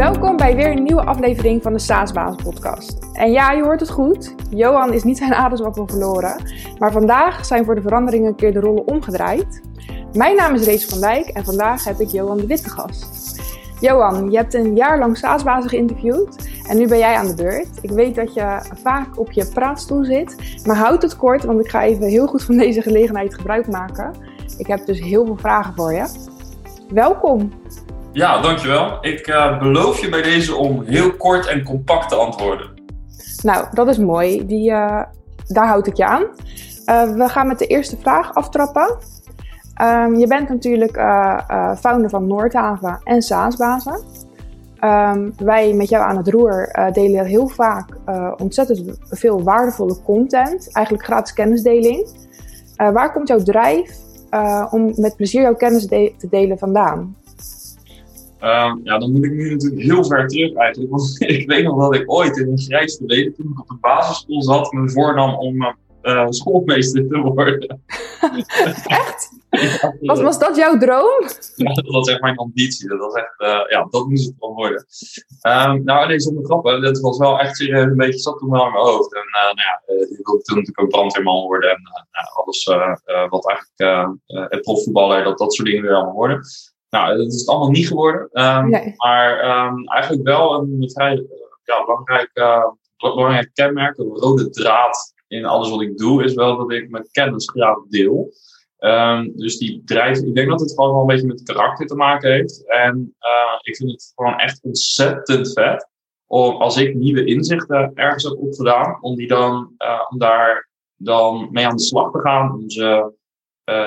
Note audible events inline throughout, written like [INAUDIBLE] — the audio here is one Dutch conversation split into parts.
Welkom bij weer een nieuwe aflevering van de Saasbaas podcast. En ja, je hoort het goed. Johan is niet zijn ademsappel verloren. Maar vandaag zijn voor de verandering een keer de rollen omgedraaid. Mijn naam is Rees van Dijk en vandaag heb ik Johan de Witte gast. Johan, je hebt een jaar lang Saasbazen geïnterviewd en nu ben jij aan de beurt. Ik weet dat je vaak op je praatstoel zit, maar houd het kort, want ik ga even heel goed van deze gelegenheid gebruik maken. Ik heb dus heel veel vragen voor je. Welkom. Ja, dankjewel. Ik uh, beloof je bij deze om heel kort en compact te antwoorden. Nou, dat is mooi. Die, uh, daar houd ik je aan. Uh, we gaan met de eerste vraag aftrappen. Um, je bent natuurlijk founder van Noordhaven en Saasbazen. Um, wij met jou aan het roer delen heel vaak ontzettend veel waardevolle content. Eigenlijk gratis kennisdeling. waar komt jouw drijf om met plezier jouw kennis te delen vandaan? Um, ja, dan moet ik nu natuurlijk heel ver terug eigenlijk. Want [LAUGHS] ik weet nog dat ik ooit in een grijs verleden, toen ik op de basisschool zat, me voornam om uh, schoolmeester te worden. [LAUGHS] echt? Ja, was, was dat jouw droom? Ja, dat was echt mijn ambitie. Dat was echt, uh, ja, dat moest het wel worden. Um, nou, nee, zonder grappen. Dat was wel echt serieus een beetje, zat toen wel in mijn hoofd. En uh, nou ja, ik wilde toen natuurlijk ook brandweerman worden. En nou, alles wat eigenlijk het profvoetballer, dat dat soort dingen weer allemaal worden. Nou, dat is het allemaal niet geworden. Um, nee. Maar um, eigenlijk wel een vrij ja, belangrijk, uh, belangrijk kenmerk, een rode draad in alles wat ik doe, is wel dat ik mijn kennis graag deel. Um, dus die drijf, ik denk dat het gewoon wel een beetje met karakter te maken heeft. En uh, ik vind het gewoon echt ontzettend vet om als ik nieuwe inzichten ergens heb opgedaan, om die dan, uh, om daar dan mee aan de slag te gaan, om ze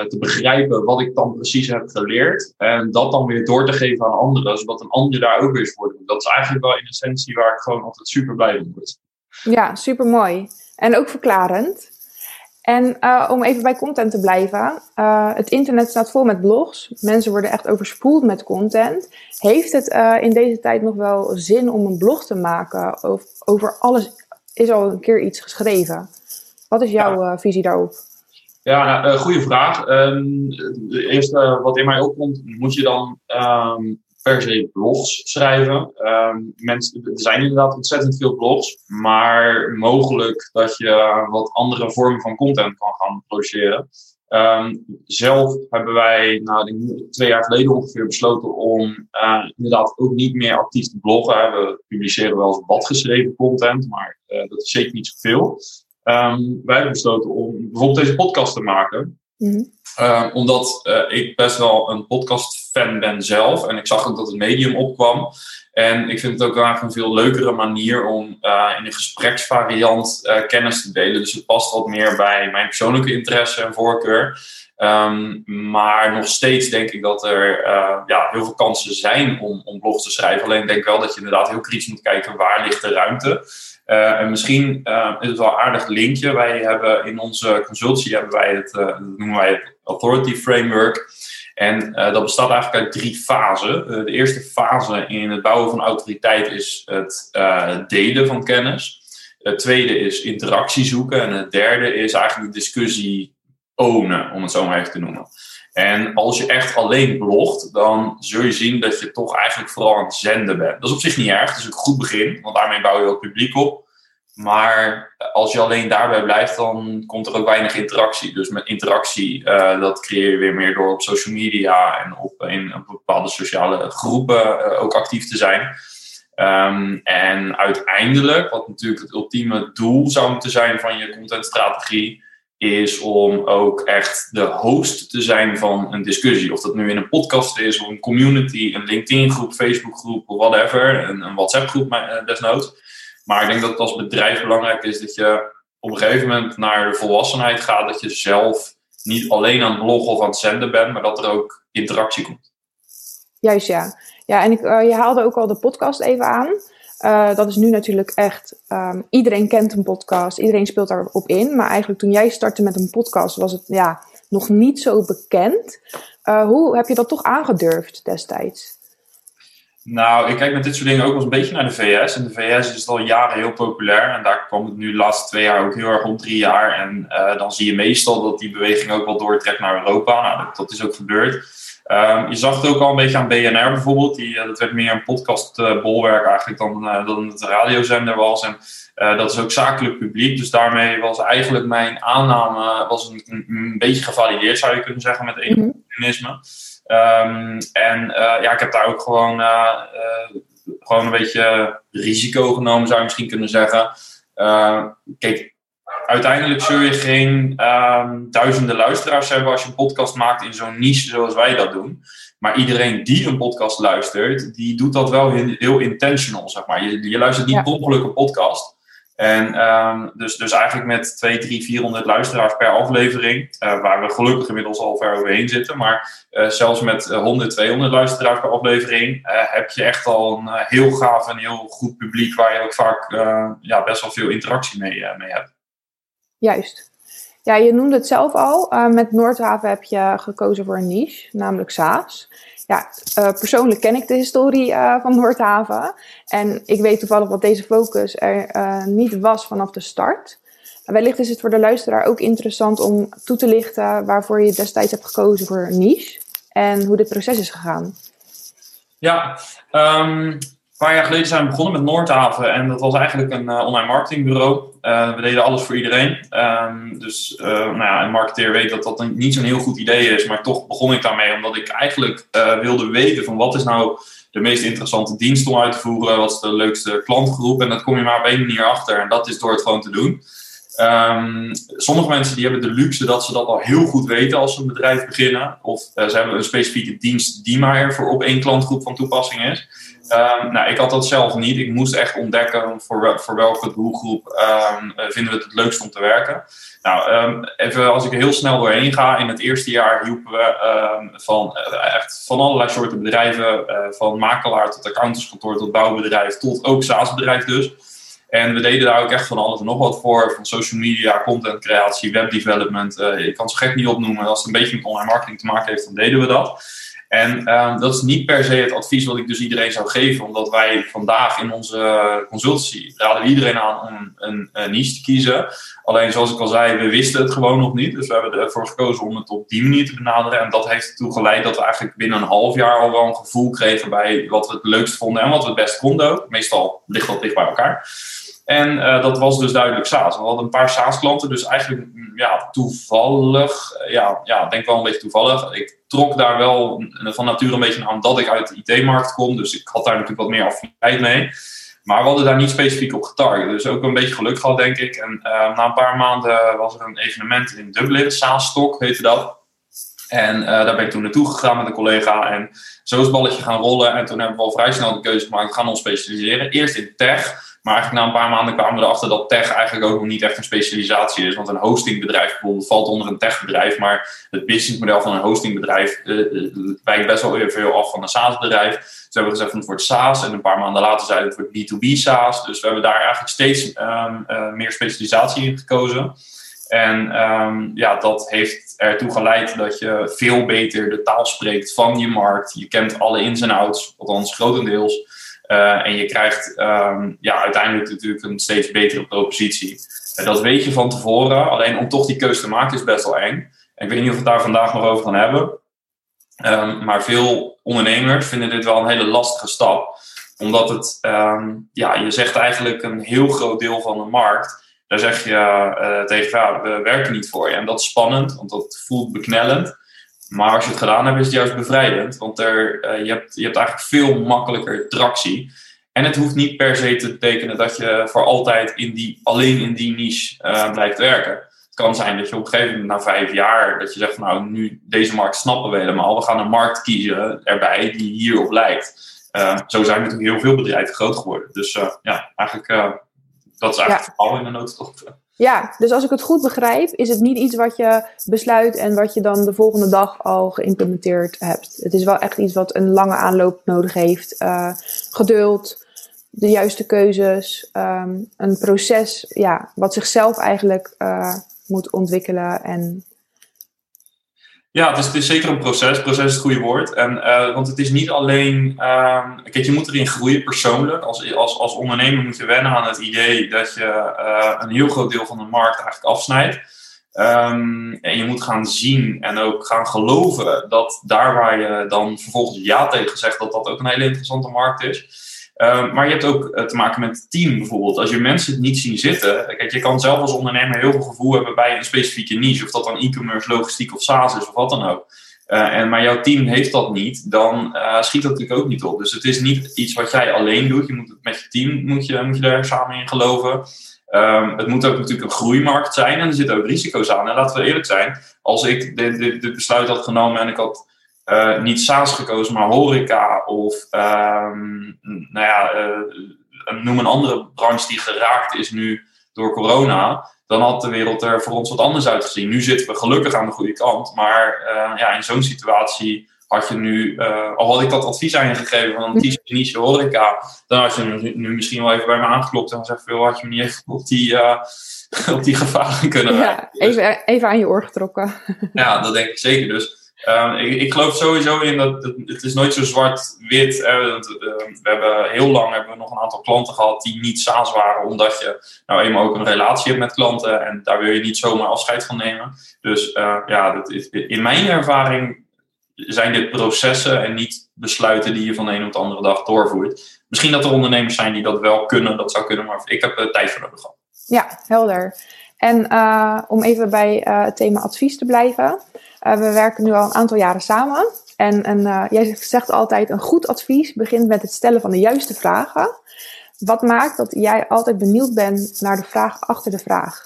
te begrijpen wat ik dan precies heb geleerd. En dat dan weer door te geven aan anderen, zodat een ander daar ook weer voor doet. Dat is eigenlijk wel in essentie waar ik gewoon altijd super blij mee word. Ja, super mooi. En ook verklarend. En uh, om even bij content te blijven. Uh, het internet staat vol met blogs. Mensen worden echt overspoeld met content. Heeft het in deze tijd nog wel zin om een blog te maken? Over, over alles is al een keer iets geschreven. Wat is jouw ja. visie daarop? Ja, nou, uh, goede vraag. Um, de eerste wat in mij opkomt, moet je dan um, per se blogs schrijven? Um, mensen, er zijn inderdaad ontzettend veel blogs, maar mogelijk dat je wat andere vormen van content kan gaan produceren. zelf hebben wij nou, twee jaar geleden ongeveer besloten om uh, inderdaad ook niet meer actief te bloggen. We publiceren wel eens badgeschreven content, maar uh, dat is zeker niet zoveel. Um, wij hebben besloten om bijvoorbeeld deze podcast te maken. Mm -hmm. omdat uh, ik best wel een podcast-fan ben zelf. En ik zag ook dat het medium opkwam. En ik vind het ook eigenlijk een veel leukere manier om uh, in een gespreksvariant uh, kennis te delen. Dus het past wat meer bij mijn persoonlijke interesse en voorkeur. Um, maar nog steeds denk ik dat er ja, heel veel kansen zijn om, om blogs te schrijven. Alleen ik denk wel dat je inderdaad heel kritisch moet kijken waar ligt de ruimte. Uh, en misschien uh, is het wel een aardig linkje. Wij hebben in onze consultie hebben wij het, dat noemen wij het Authority Framework. En dat bestaat eigenlijk uit drie fasen. de eerste fase in het bouwen van autoriteit is het delen van kennis. Het tweede is interactie zoeken. En het derde is eigenlijk discussie ownen, om het zo maar even te noemen. En als je echt alleen blogt, dan zul je zien dat je toch eigenlijk vooral aan het zenden bent. Dat is op zich niet erg, dat is een goed begin, want daarmee bouw je ook publiek op. Maar als je alleen daarbij blijft, dan komt er ook weinig interactie. Dus met interactie, uh, dat creëer je weer meer door op social media en op, in bepaalde sociale groepen uh, ook actief te zijn. Um, en uiteindelijk, wat natuurlijk het ultieme doel zou moeten zijn van je contentstrategie, is om ook echt de host te zijn van een discussie. Of dat nu in een podcast is, of een community, een LinkedIn-groep, Facebook-groep whatever, een, een WhatsApp-groep uh, desnoods. Maar ik denk dat het als bedrijf belangrijk is dat je op een gegeven moment naar de volwassenheid gaat, dat je zelf niet alleen aan het bloggen of aan het zenden bent, maar dat er ook interactie komt. Juist ja. Ja, en ik, uh, je haalde ook al de podcast even aan. Uh, dat is nu natuurlijk echt, um, iedereen kent een podcast, iedereen speelt daarop in. Maar eigenlijk toen jij startte met een podcast was het ja, nog niet zo bekend. Uh, hoe heb je dat toch aangedurfd destijds? Nou, ik kijk met dit soort dingen ook wel eens een beetje naar de VS. In de VS is het al jaren heel populair. En daar kwam het nu de laatste twee jaar ook heel erg om drie jaar. En uh, dan zie je meestal dat die beweging ook wel doortrekt naar Europa. Nou, dat, dat is ook gebeurd. Ehm, je zag het ook al een beetje aan BNR bijvoorbeeld. Die, dat werd meer een podcastbolwerk eigenlijk dan, dan het radiozender was. En dat is ook zakelijk publiek. Dus daarmee was eigenlijk mijn aanname was een, een beetje gevalideerd, zou je kunnen zeggen, met enig optimisme. Um, en ja, ik heb daar ook gewoon, gewoon een beetje risico genomen, zou je misschien kunnen zeggen. kijk, uiteindelijk zul je geen ehm, duizenden luisteraars hebben als je een podcast maakt in zo'n niche zoals wij dat doen. Maar iedereen die een podcast luistert, die doet dat wel heel, intentional, zeg maar. Je, je luistert niet ja. ongeluk een podcast. En um, dus, dus eigenlijk met 2, 3, 400 luisteraars per aflevering, uh, waar we gelukkig inmiddels al ver overheen zitten, maar uh, zelfs met 100, 200 luisteraars per aflevering uh, heb je echt al een heel gaaf en heel goed publiek waar je ook vaak ja, best wel veel interactie mee, mee hebt. Juist. Ja, je noemde het zelf al. Uh, met Noordhaven heb je gekozen voor een niche, namelijk SaaS. Ja, uh, persoonlijk ken ik de historie uh, van Noordhaven. En ik weet toevallig dat deze focus er niet was vanaf de start. Wellicht is het voor de luisteraar ook interessant om toe te lichten waarvoor je destijds hebt gekozen voor een niche en hoe dit proces is gegaan. Ja, um, een paar jaar geleden zijn we begonnen met Noordhaven. En dat was eigenlijk een uh, online marketingbureau. Uh, we deden alles voor iedereen. Um, dus uh, nou ja, een marketeer weet dat dat niet zo'n heel goed idee is. Maar toch begon ik daarmee omdat ik eigenlijk wilde weten van wat is nou de meest interessante dienst om uit te voeren. Wat is de leukste klantgroep. En dat kom je maar op één manier achter. En dat is door het gewoon te doen. Um, sommige mensen die hebben de luxe dat ze dat al heel goed weten als ze een bedrijf beginnen. Of ze hebben een specifieke dienst die maar voor op één klantgroep van toepassing is. Um, nou, ik had dat zelf niet. Ik moest echt ontdekken voor, voor welke doelgroep um, vinden we het het leukst om te werken. Nou, um, even als ik heel snel doorheen ga. In het eerste jaar hielpen we van uh, echt van allerlei soorten bedrijven. Uh, van makelaar tot accountantskantoor tot bouwbedrijf tot ook SaaS-bedrijf dus. En we deden daar ook echt van alles en nog wat voor. Van social media, content creatie, webdevelopment. Ik kan het gek niet opnoemen. Als het een beetje met online marketing te maken heeft, dan deden we dat. En um, dat is niet per se het advies wat ik dus iedereen zou geven, omdat wij vandaag in onze consultancy raden we iedereen aan om een, een, niche te kiezen. Alleen zoals ik al zei, we wisten het gewoon nog niet. Dus we hebben ervoor gekozen om het op die manier te benaderen. En dat heeft ertoe geleid dat we eigenlijk binnen een half jaar al wel een gevoel kregen bij wat we het leukst vonden en wat we het best konden. Meestal ligt dat dicht bij elkaar. En uh, dat was dus duidelijk SaaS. We hadden een paar SaaS-klanten, dus eigenlijk mm, ja, toevallig, ja, ja, denk wel een beetje toevallig. Ik trok daar wel van nature een beetje aan dat ik uit de IT-markt kom, dus ik had daar natuurlijk wat meer affiniteit mee. Maar we hadden daar niet specifiek op getarget. Dus ook een beetje geluk gehad, denk ik. En uh, na een paar maanden was er een evenement in Dublin, SaaS-stok heette dat. En daar ben ik toen naartoe gegaan met een collega. En zo is het balletje gaan rollen. En toen hebben we al vrij snel de keuze gemaakt, gaan ons specialiseren. Eerst in tech. Maar eigenlijk na een paar maanden kwamen we erachter dat tech eigenlijk ook nog niet echt een specialisatie is. Want een hostingbedrijf bijvoorbeeld valt onder een techbedrijf. Maar het businessmodel van een hostingbedrijf uh, wijkt best wel weer veel af van een SaaS-bedrijf. Dus we hebben gezegd van het wordt SaaS. En een paar maanden later zeiden we het wordt B2B SaaS. Dus we hebben daar eigenlijk steeds um, uh, meer specialisatie in gekozen. En um, ja, dat heeft ertoe geleid dat je veel beter de taal spreekt van je markt. Je kent alle ins en outs, althans grotendeels. Uh, en je krijgt um, ja, uiteindelijk natuurlijk een steeds betere propositie. Uh, dat weet je van tevoren. Alleen om toch die keuze te maken is best wel eng. En ik weet niet of we het daar vandaag nog over gaan hebben. Um, maar veel ondernemers vinden dit wel een hele lastige stap. Omdat het, um, ja, je zegt eigenlijk een heel groot deel van de markt. Daar zeg je uh, tegen, ja, we werken niet voor je. En dat is spannend, want dat voelt beknellend. Maar als je het gedaan hebt, is het juist bevrijdend. Want er, uh, je, hebt, je hebt eigenlijk veel makkelijker tractie. En het hoeft niet per se te betekenen dat je voor altijd in die, alleen in die niche uh, blijft werken. Het kan zijn dat je op een gegeven moment na vijf jaar, dat je zegt, nou nu deze markt snappen we helemaal. We gaan een markt kiezen erbij die hierop lijkt. Uh, zo zijn natuurlijk heel veel bedrijven groot geworden. Dus ja, eigenlijk, dat is eigenlijk ja. in de notendop. Ja, dus als ik het goed begrijp, is het niet iets wat je besluit en wat je dan de volgende dag al geïmplementeerd hebt. Het is wel echt iets wat een lange aanloop nodig heeft. Uh, geduld, de juiste keuzes, um, een proces ja, wat zichzelf eigenlijk uh, moet ontwikkelen en ja, het is, het is zeker een proces. Proces is het goede woord. En, uh, want het is niet alleen. Uh, kijk, je moet erin groeien persoonlijk. Als, als, als ondernemer moet je wennen aan het idee dat je uh, een heel groot deel van de markt eigenlijk afsnijdt. Ehm, en je moet gaan zien en ook gaan geloven dat daar waar je dan vervolgens ja tegen zegt, dat dat ook een hele interessante markt is. Ehm, maar je hebt ook eh, te maken met het team bijvoorbeeld. Als je mensen het niet zien zitten. Kijk, je kan zelf als ondernemer heel veel gevoel hebben bij een specifieke niche. Of dat dan e-commerce, logistiek of SaaS is of wat dan ook. Uh, en, maar jouw team heeft dat niet, dan uh, schiet dat natuurlijk ook niet op. Dus het is niet iets wat jij alleen doet. Je moet het met je team moet je, moet je daar samen in geloven. Um, het moet ook natuurlijk een groeimarkt zijn en er zitten ook risico's aan. En laten we eerlijk zijn, als ik dit besluit had genomen en ik had uh, niet SaaS gekozen, maar horeca of um, nou ja, noem een andere branche die geraakt is nu door corona, dan had de wereld er voor ons wat anders uitgezien. Nu zitten we gelukkig aan de goede kant, maar uh, ja, in zo'n situatie had je nu, al had ik dat advies aan je gegeven van een niche horeca, dan had je nu, misschien wel even bij me aangeklopt en gezegd, veel had je me niet even op die, [LAUGHS] op die gevaren kunnen Ja, even, even aan je oor getrokken. ja, dat denk ik zeker. Dus Um, ik, geloof sowieso in dat het, is nooit zo zwart-wit. Uh, we hebben heel lang hebben we nog een aantal klanten gehad die niet SaaS waren, omdat je nou eenmaal ook een relatie hebt met klanten en daar wil je niet zomaar afscheid van nemen. Dus uh, ja, dat is, in mijn ervaring zijn dit processen en niet besluiten die je van de een op de andere dag doorvoert. Misschien dat er ondernemers zijn die dat wel kunnen, dat zou kunnen, maar ik heb er tijd voor nodig gehad. Ja, helder. En uh, om even bij het thema advies te blijven. Uh, we werken nu al een aantal jaren samen. En, jij zegt altijd: een goed advies begint met het stellen van de juiste vragen. Wat maakt dat jij altijd benieuwd bent naar de vraag achter de vraag?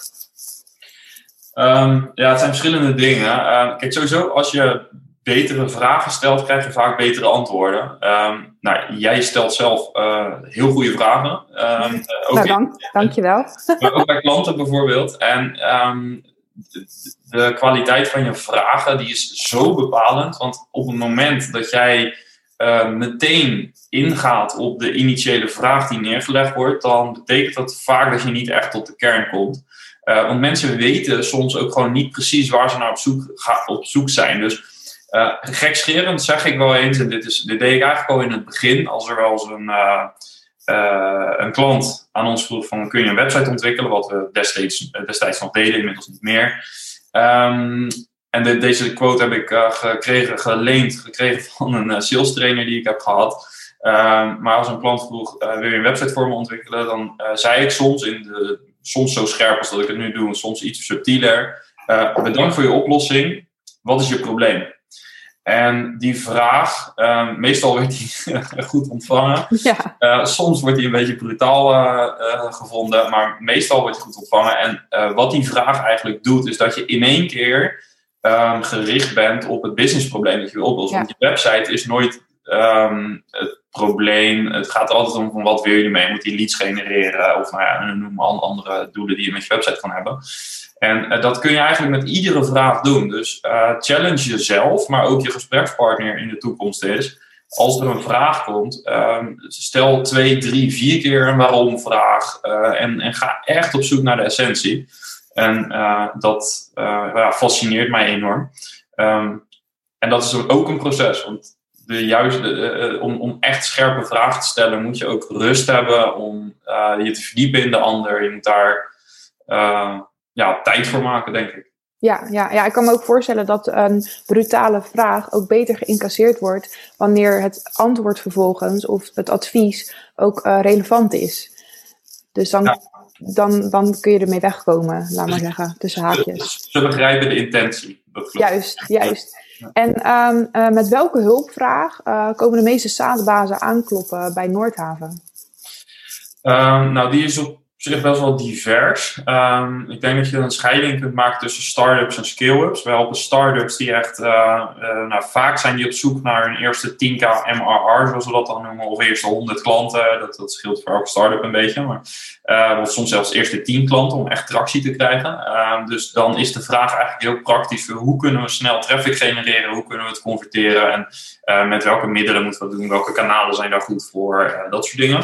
Um, ja, het zijn verschillende dingen. Uh, kijk, sowieso, als je betere vragen stelt, krijg je vaak betere antwoorden. Um, nou, jij stelt zelf uh, heel goede vragen. Um, [LAUGHS] ook nou, dank, dankjewel. Maar [LAUGHS] ook bij klanten bijvoorbeeld. En de kwaliteit van je vragen die is zo bepalend. Want op het moment dat jij uh, meteen ingaat op de initiële vraag die neergelegd wordt, dan betekent dat vaak dat je niet echt tot de kern komt. Uh, want mensen weten soms ook gewoon niet precies waar ze naar op zoek, ga, op zoek zijn. Dus uh, gekscherend zeg ik wel eens, en dit, is, dit deed ik eigenlijk al in het begin, als er wel eens een, een klant aan ons vroeg van kun je een website ontwikkelen, wat we destijds, destijds nog deden, inmiddels niet meer. Um, en de, deze quote heb ik gekregen, geleend, gekregen [LAUGHS] van een sales trainer die ik heb gehad. Um, maar als een klant vroeg, wil je een website voor me ontwikkelen? Dan zei ik soms, in de, soms zo scherp als dat ik het nu doe, en soms iets subtieler. bedankt voor je oplossing. Wat is je probleem? En die vraag, uh, meestal wordt die [LAUGHS] goed ontvangen. Ja. Uh, soms wordt die een beetje brutaal uh, gevonden, maar meestal wordt die goed ontvangen. En wat die vraag eigenlijk doet, is dat je in één keer um, gericht bent op het businessprobleem dat je wil oplossen. Ja. Want je website is nooit um, het probleem. Het gaat altijd om van wat wil je ermee? Moet je leads genereren? Of nou ja, noem andere doelen die je met je website kan hebben. En uh, dat kun je eigenlijk met iedere vraag doen. Dus uh, challenge jezelf, maar ook je gesprekspartner in de toekomst is. Als er een vraag komt, um, stel twee, drie, vier keer een waarom-vraag. Uh, en, en, ga echt op zoek naar de essentie. En dat ja, fascineert mij enorm. Um, en dat is ook een proces. Want de juiste, om, om echt scherpe vragen te stellen, moet je ook rust hebben om je te verdiepen in de ander. Je moet daar ja, tijd voor maken, denk ik. Ja, ja, ja, ik kan me ook voorstellen dat een brutale vraag ook beter geïncasseerd wordt wanneer het antwoord vervolgens of het advies ook uh, relevant is. Dus dan, dan, dan kun je ermee wegkomen, laat maar zeggen, tussen haakjes. Ze begrijpen de intentie. Juist, juist. En um, uh, met welke hulpvraag uh, komen de meeste SaaS-bazen aankloppen bij Noordhaven? Um, nou, die is op zich best wel divers. Um, ik denk dat je een scheiding kunt maken tussen start-ups en scale-ups. We helpen start-ups die echt, uh, uh, nou, vaak zijn die op zoek naar een eerste 10k MRR, zoals we dat dan noemen, of eerste 100 klanten. Dat, dat scheelt voor elke start-up een beetje. Maar, uh, of soms zelfs eerste 10 klanten om echt tractie te krijgen. Ehm, dus dan is de vraag eigenlijk heel praktisch: hoe kunnen we snel traffic genereren? Hoe kunnen we het converteren? En met welke middelen moeten we het doen? Welke kanalen zijn daar goed voor? dat soort dingen.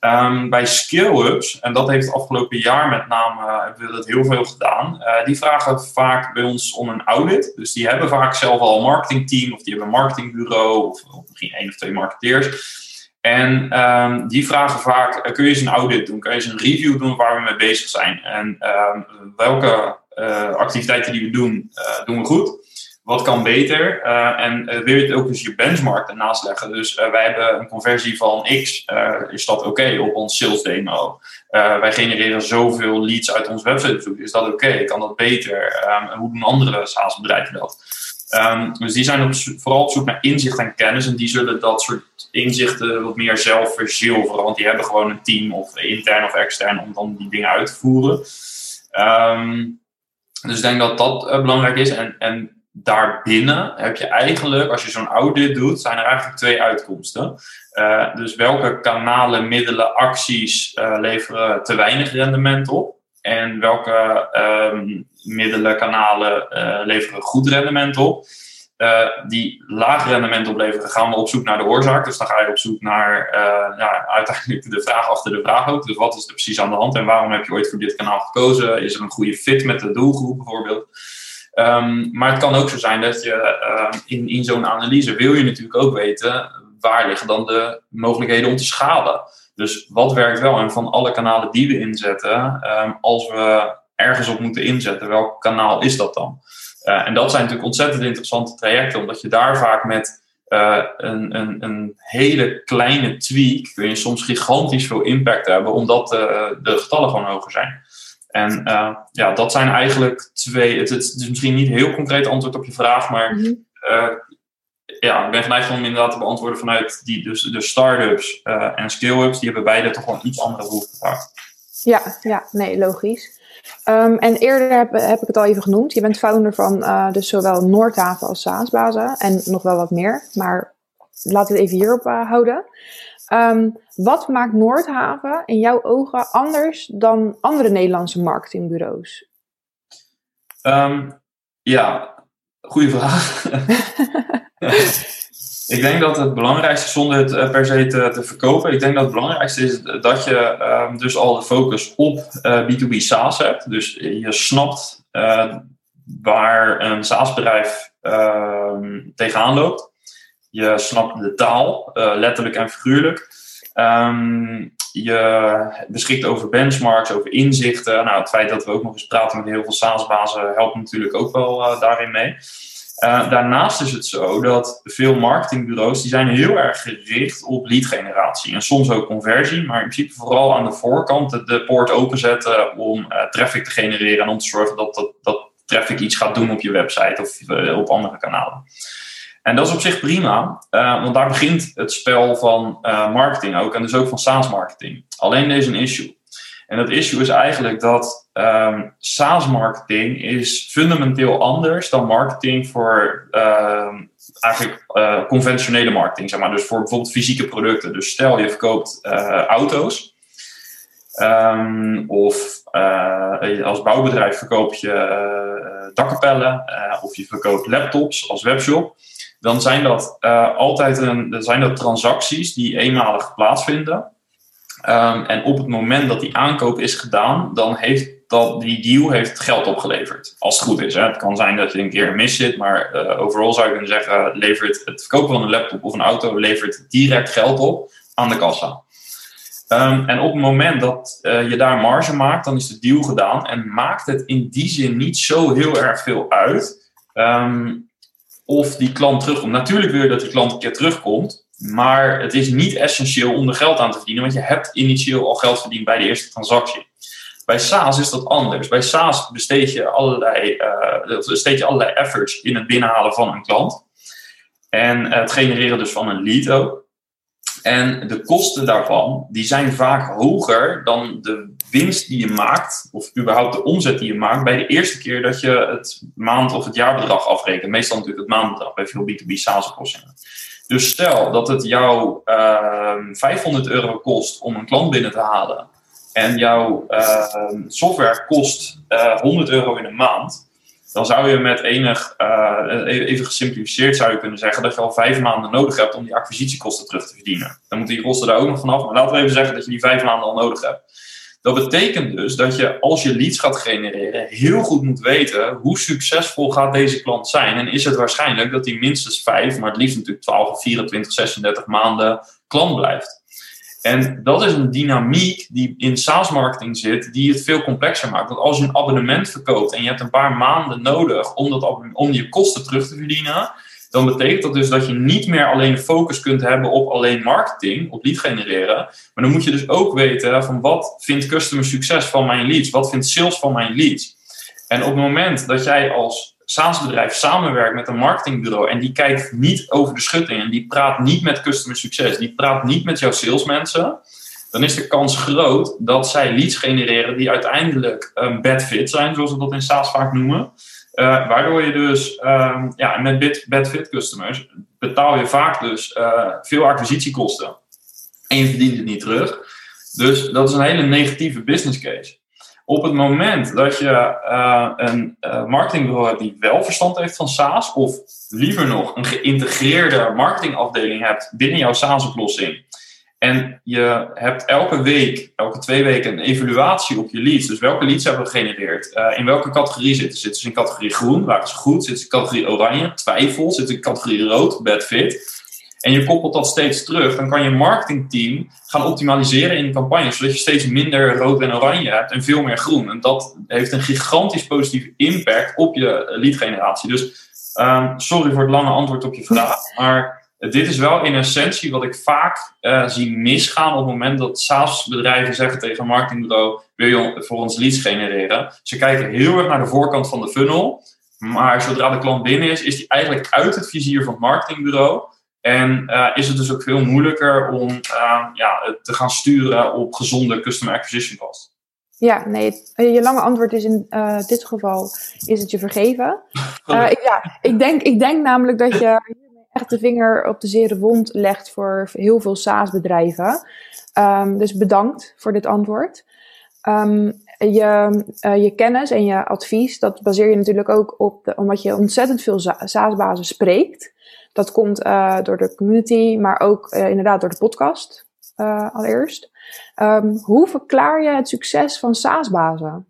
Um, bij scale-ups, en dat heeft het afgelopen jaar met name, uh, hebben we dat heel veel gedaan. Uh, die vragen vaak bij ons om een audit. Dus die hebben vaak zelf al een marketingteam, of die hebben een marketingbureau, of, misschien één of twee marketeers. En um, die vragen vaak, uh, kun je eens een audit doen? Kun je eens een review doen waar we mee bezig zijn? En um, welke activiteiten die we doen, doen we goed? Wat kan beter? en wil je het ook eens je benchmark ernaast leggen? Dus wij hebben een conversie van X, is dat oké op ons sales demo? wij genereren zoveel leads uit ons website Is dat oké? Kan dat beter? Um, hoe doen andere SaaS-bedrijven dat? Um, dus die zijn op, vooral op zoek naar inzicht en kennis. En die zullen dat soort inzichten wat meer zelf verzilveren. Want die hebben gewoon een team, of intern of extern, om dan die dingen uit te voeren. Um, dus ik denk dat dat belangrijk is. En, en daarbinnen heb je eigenlijk, als je zo'n audit doet, zijn er eigenlijk twee uitkomsten. Uh, dus welke kanalen, middelen, acties uh, leveren te weinig rendement op? En welke um, middelen, kanalen uh, leveren goed rendement op? Die laag rendement opleveren, gaan we op zoek naar de oorzaak. Dus dan ga je op zoek naar uiteindelijk de vraag achter de vraag ook. Dus wat is er precies aan de hand en waarom heb je ooit voor dit kanaal gekozen? Is er een goede fit met de doelgroep bijvoorbeeld? Um, maar het kan ook zo zijn dat je uh, in, in zo'n analyse wil je natuurlijk ook weten waar liggen dan de mogelijkheden om te schalen. Dus wat werkt wel? En van alle kanalen die we inzetten, um, als we ergens op moeten inzetten, welk kanaal is dat dan? Uh, en dat zijn natuurlijk ontzettend interessante trajecten, omdat je daar vaak met uh, een, een, een, hele kleine tweak kun je soms gigantisch veel impact hebben, omdat uh, de getallen gewoon hoger zijn. En ja, dat zijn eigenlijk twee. Het, het, is misschien niet heel concreet antwoord op je vraag, maar mm -hmm ja, ik ben geneigd om inderdaad te beantwoorden vanuit die, dus de start-ups uh, en scale-ups. Die hebben beide toch wel een iets andere behoefte Ja, ja, nee, logisch. Um, en eerder heb, heb, ik het al even genoemd. Je bent founder van uh, dus zowel Noordhaven als Saasbazen. En nog wel wat meer. Maar laten we het even hierop uh, houden. Um, wat maakt Noordhaven in jouw ogen anders dan andere Nederlandse marketingbureaus? Um, ja, goede vraag. [LAUGHS] ik denk dat het belangrijkste, zonder het eh, per se te, te, verkopen, ik denk dat het belangrijkste is dat je um, dus al de focus op uh, B2B SaaS hebt. Dus je snapt uh, waar een SaaS-bedrijf uh, tegenaan loopt. Je snapt de taal, letterlijk en figuurlijk. Um, je beschikt over benchmarks, over inzichten. Nou, het feit dat we ook nog eens praten met heel veel SaaS-bazen helpt natuurlijk ook wel daarin mee. Uh, daarnaast is het zo dat veel marketingbureaus die zijn heel erg gericht op leadgeneratie en soms ook conversie, maar in principe vooral aan de voorkant de, poort openzetten om traffic te genereren en om te zorgen dat, dat, dat traffic iets gaat doen op je website of op andere kanalen. En dat is op zich prima, want daar begint het spel van marketing ook en dus ook van SaaS marketing. Alleen deze een issue. En dat issue is eigenlijk dat um, SaaS-marketing is fundamenteel anders dan marketing voor um, eigenlijk uh, conventionele marketing, zeg maar. Dus voor bijvoorbeeld fysieke producten. Dus stel je verkoopt uh, auto's. Um, of uh, als bouwbedrijf verkoop je dakkapellen of je verkoopt laptops als webshop. Dan zijn dat altijd een, zijn dat transacties die eenmalig plaatsvinden. Um, en op het moment dat die aankoop is gedaan, dan heeft dat, die deal heeft geld opgeleverd. Als het goed is. Hè. Het kan zijn dat je een keer mis zit, maar uh, overal zou je kunnen zeggen: levert het verkopen van een laptop of een auto levert direct geld op aan de kassa. Um, en op het moment dat uh, je daar marge maakt, dan is de deal gedaan en maakt het in die zin niet zo heel erg veel uit um, of die klant terugkomt. Natuurlijk wil je dat die klant een keer terugkomt, maar het is niet essentieel om er geld aan te verdienen, want je hebt initieel al geld verdiend bij de eerste transactie. Bij SaaS is dat anders. Bij SaaS besteed je allerlei, uh, besteed je allerlei efforts in het binnenhalen van een klant. En het genereren dus van een lead ook. En de kosten daarvan, die zijn vaak hoger dan de winst die je maakt, of überhaupt de omzet die je maakt, bij de eerste keer dat je het maand- of het jaarbedrag afrekent. Meestal natuurlijk het maandbedrag bij veel B2B SaaS-oplossingen. Dus stel dat het jou uh, ehm, 500 euro kost om een klant binnen te halen en jouw uh, software kost uh, eh, 100 euro in een maand, dan zou je met enig, uh, even gesimplificeerd zou je kunnen zeggen dat je al vijf maanden nodig hebt om die acquisitiekosten terug te verdienen. Dan moeten die kosten daar ook nog vanaf, maar laten we even zeggen dat je die vijf maanden al nodig hebt. Dat betekent dus dat je als je leads gaat genereren heel goed moet weten hoe succesvol gaat deze klant zijn. En is het waarschijnlijk dat hij minstens vijf, maar het liefst natuurlijk 12, 24, 36 maanden klant blijft. En dat is een dynamiek die in SaaS-marketing zit, die het veel complexer maakt. Want als je een abonnement verkoopt en je hebt een paar maanden nodig om, dat, om je kosten terug te verdienen, dan betekent dat dus dat je niet meer alleen focus kunt hebben op alleen marketing, op lead genereren. Maar dan moet je dus ook weten van wat vindt customer succes van mijn leads? Wat vindt sales van mijn leads? En op het moment dat jij als SaaS-bedrijf samenwerkt met een marketingbureau en die kijkt niet over de schutting en die praat niet met customer succes, die praat niet met jouw salesmensen, dan is de kans groot dat zij leads genereren die uiteindelijk een bad fit zijn, zoals we dat in SaaS vaak noemen. Uh, waardoor je dus um, ja, met bad fit customers betaal je vaak dus uh, veel acquisitiekosten. En je verdient het niet terug. Dus dat is een hele negatieve business case. Op het moment dat je uh, een marketingbureau hebt die wel verstand heeft van SaaS, of liever nog een geïntegreerde marketingafdeling hebt binnen jouw SaaS-oplossing, en je hebt elke week, elke twee weken een evaluatie op je leads. Dus welke leads hebben we gegenereerd? Uh, in welke categorie zitten? Zitten ze in categorie groen? Waren ze goed? Zitten ze in categorie oranje? Twijfel? Zitten ze in categorie rood? Bad fit? En je koppelt dat steeds terug. Dan kan je marketingteam gaan optimaliseren in de campagne. Zodat je steeds minder rood en oranje hebt en veel meer groen. En dat heeft een gigantisch positieve impact op je lead generatie. Dus um, sorry voor het lange antwoord op je vraag. Maar dit is wel in essentie wat ik vaak uh, zie misgaan op het moment dat SaaS-bedrijven zeggen tegen een marketingbureau: wil je voor ons leads genereren? Ze kijken heel erg naar de voorkant van de funnel, maar zodra de klant binnen is, is die eigenlijk uit het vizier van het marketingbureau. En uh, is het dus ook veel moeilijker om uh, ja, te gaan sturen op gezonde customer acquisition cost. Ja, nee, je lange antwoord is in dit geval is het je vergeven. [LAUGHS] ja, ik denk, ik denk namelijk dat je de vinger op de zere wond legt voor heel veel SaaS-bedrijven. Um, dus bedankt voor dit antwoord. Um, je, uh, je kennis en je advies, dat baseer je natuurlijk ook op, omdat je ontzettend veel SaaS-bazen spreekt. Dat komt uh, door de community, maar ook uh, inderdaad door de podcast allereerst. Um, hoe verklaar je het succes van SaaS-bazen?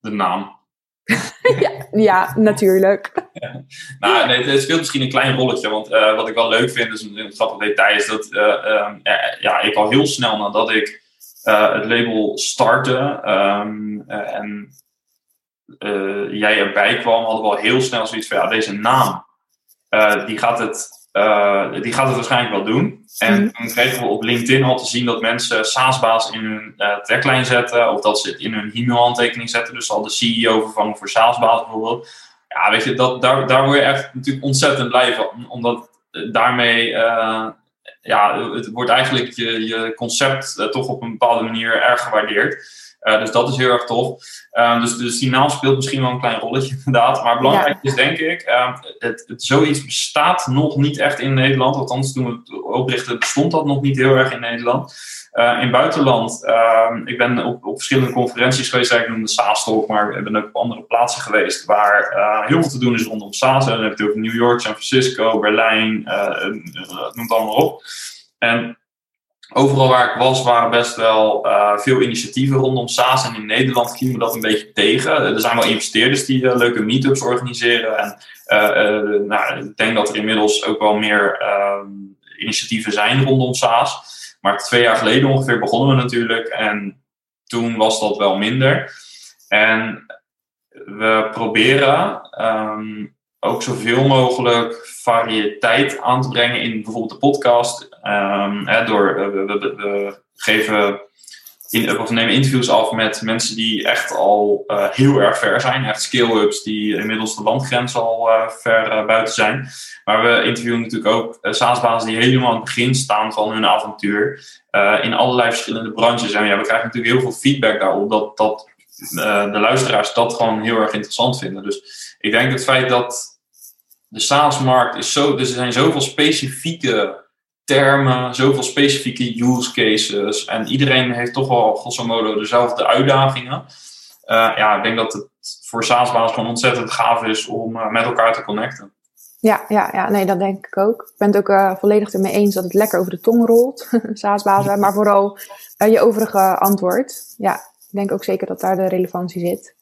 De naam. [LAUGHS] ja, ja, natuurlijk. [LAUGHS] Nou, nee, het speelt misschien een klein rolletje. Want uh, wat ik wel leuk vind, is een, een grappig detail, is dat uh, uh, ja, ik al heel snel nadat ik het label startte um, en jij erbij kwam, hadden we al heel snel zoiets van, ja, deze naam, die gaat het uh, die gaat het waarschijnlijk wel doen. En mm. toen kregen we op LinkedIn al te zien dat mensen SaaS-baas in hun uh, tagline zetten. Of dat ze het in hun e-mailhandtekening zetten. Dus al de CEO vervangen voor SaaS-baas bijvoorbeeld. Ja, weet je, dat, daar, daar word je echt natuurlijk ontzettend blij van. Omdat daarmee, uh, ja, het wordt eigenlijk je, je concept toch op een bepaalde manier erg gewaardeerd. Uh, dus dat is heel erg tof. Uh, dus, dus die naam speelt misschien wel een klein rolletje [LAUGHS] inderdaad. Maar belangrijk is denk ik, uh, het, het, zoiets bestaat nog niet echt in Nederland. Althans, toen we het oprichten bestond dat nog niet heel erg in Nederland. Uh, in buitenland, ehm, ik ben op, op verschillende conferenties geweest, ik noemde SaaS-talk, maar ik ben ook op andere plaatsen geweest waar heel veel te doen is rondom SaaS. En dan heb je het over New York, San Francisco, Berlijn, noem het allemaal op. En overal waar ik was, waren best wel uh, veel initiatieven rondom SaaS. En in Nederland gingen we dat een beetje tegen. Er zijn wel investeerders die uh, leuke meetups organiseren. En nou, ik denk dat er inmiddels ook wel meer ehm, initiatieven zijn rondom SaaS. Maar twee jaar geleden ongeveer begonnen we natuurlijk. En toen was dat wel minder. En we proberen um, ook zoveel mogelijk variëteit aan te brengen in bijvoorbeeld de podcast. Hè, door, we, we, we, geven in, of nemen interviews af met mensen die echt al uh, heel erg ver zijn. Echt scale-ups die inmiddels de landgrens al uh, ver buiten zijn. Maar we interviewen natuurlijk ook uh, die helemaal aan het begin staan van hun avontuur. in allerlei verschillende branches. En ja, we krijgen natuurlijk heel veel feedback daarop dat, dat de luisteraars dat gewoon heel erg interessant vinden. Dus ik denk het feit dat de SaaS-markt is zo, er zijn zoveel specifieke termen, zoveel specifieke use cases en iedereen heeft toch wel grosso modo dezelfde uitdagingen. Uh, ja, ik denk dat het voor SaaS-baas gewoon ontzettend gaaf is om uh, met elkaar te connecten. Ja, ja, ja, nee, dat denk ik ook. Ik ben het ook uh, volledig ermee eens dat het lekker over de tong rolt, [LAUGHS] SaaS-bazen, maar vooral je overige antwoord. Ja, ik denk ook zeker dat daar de relevantie zit.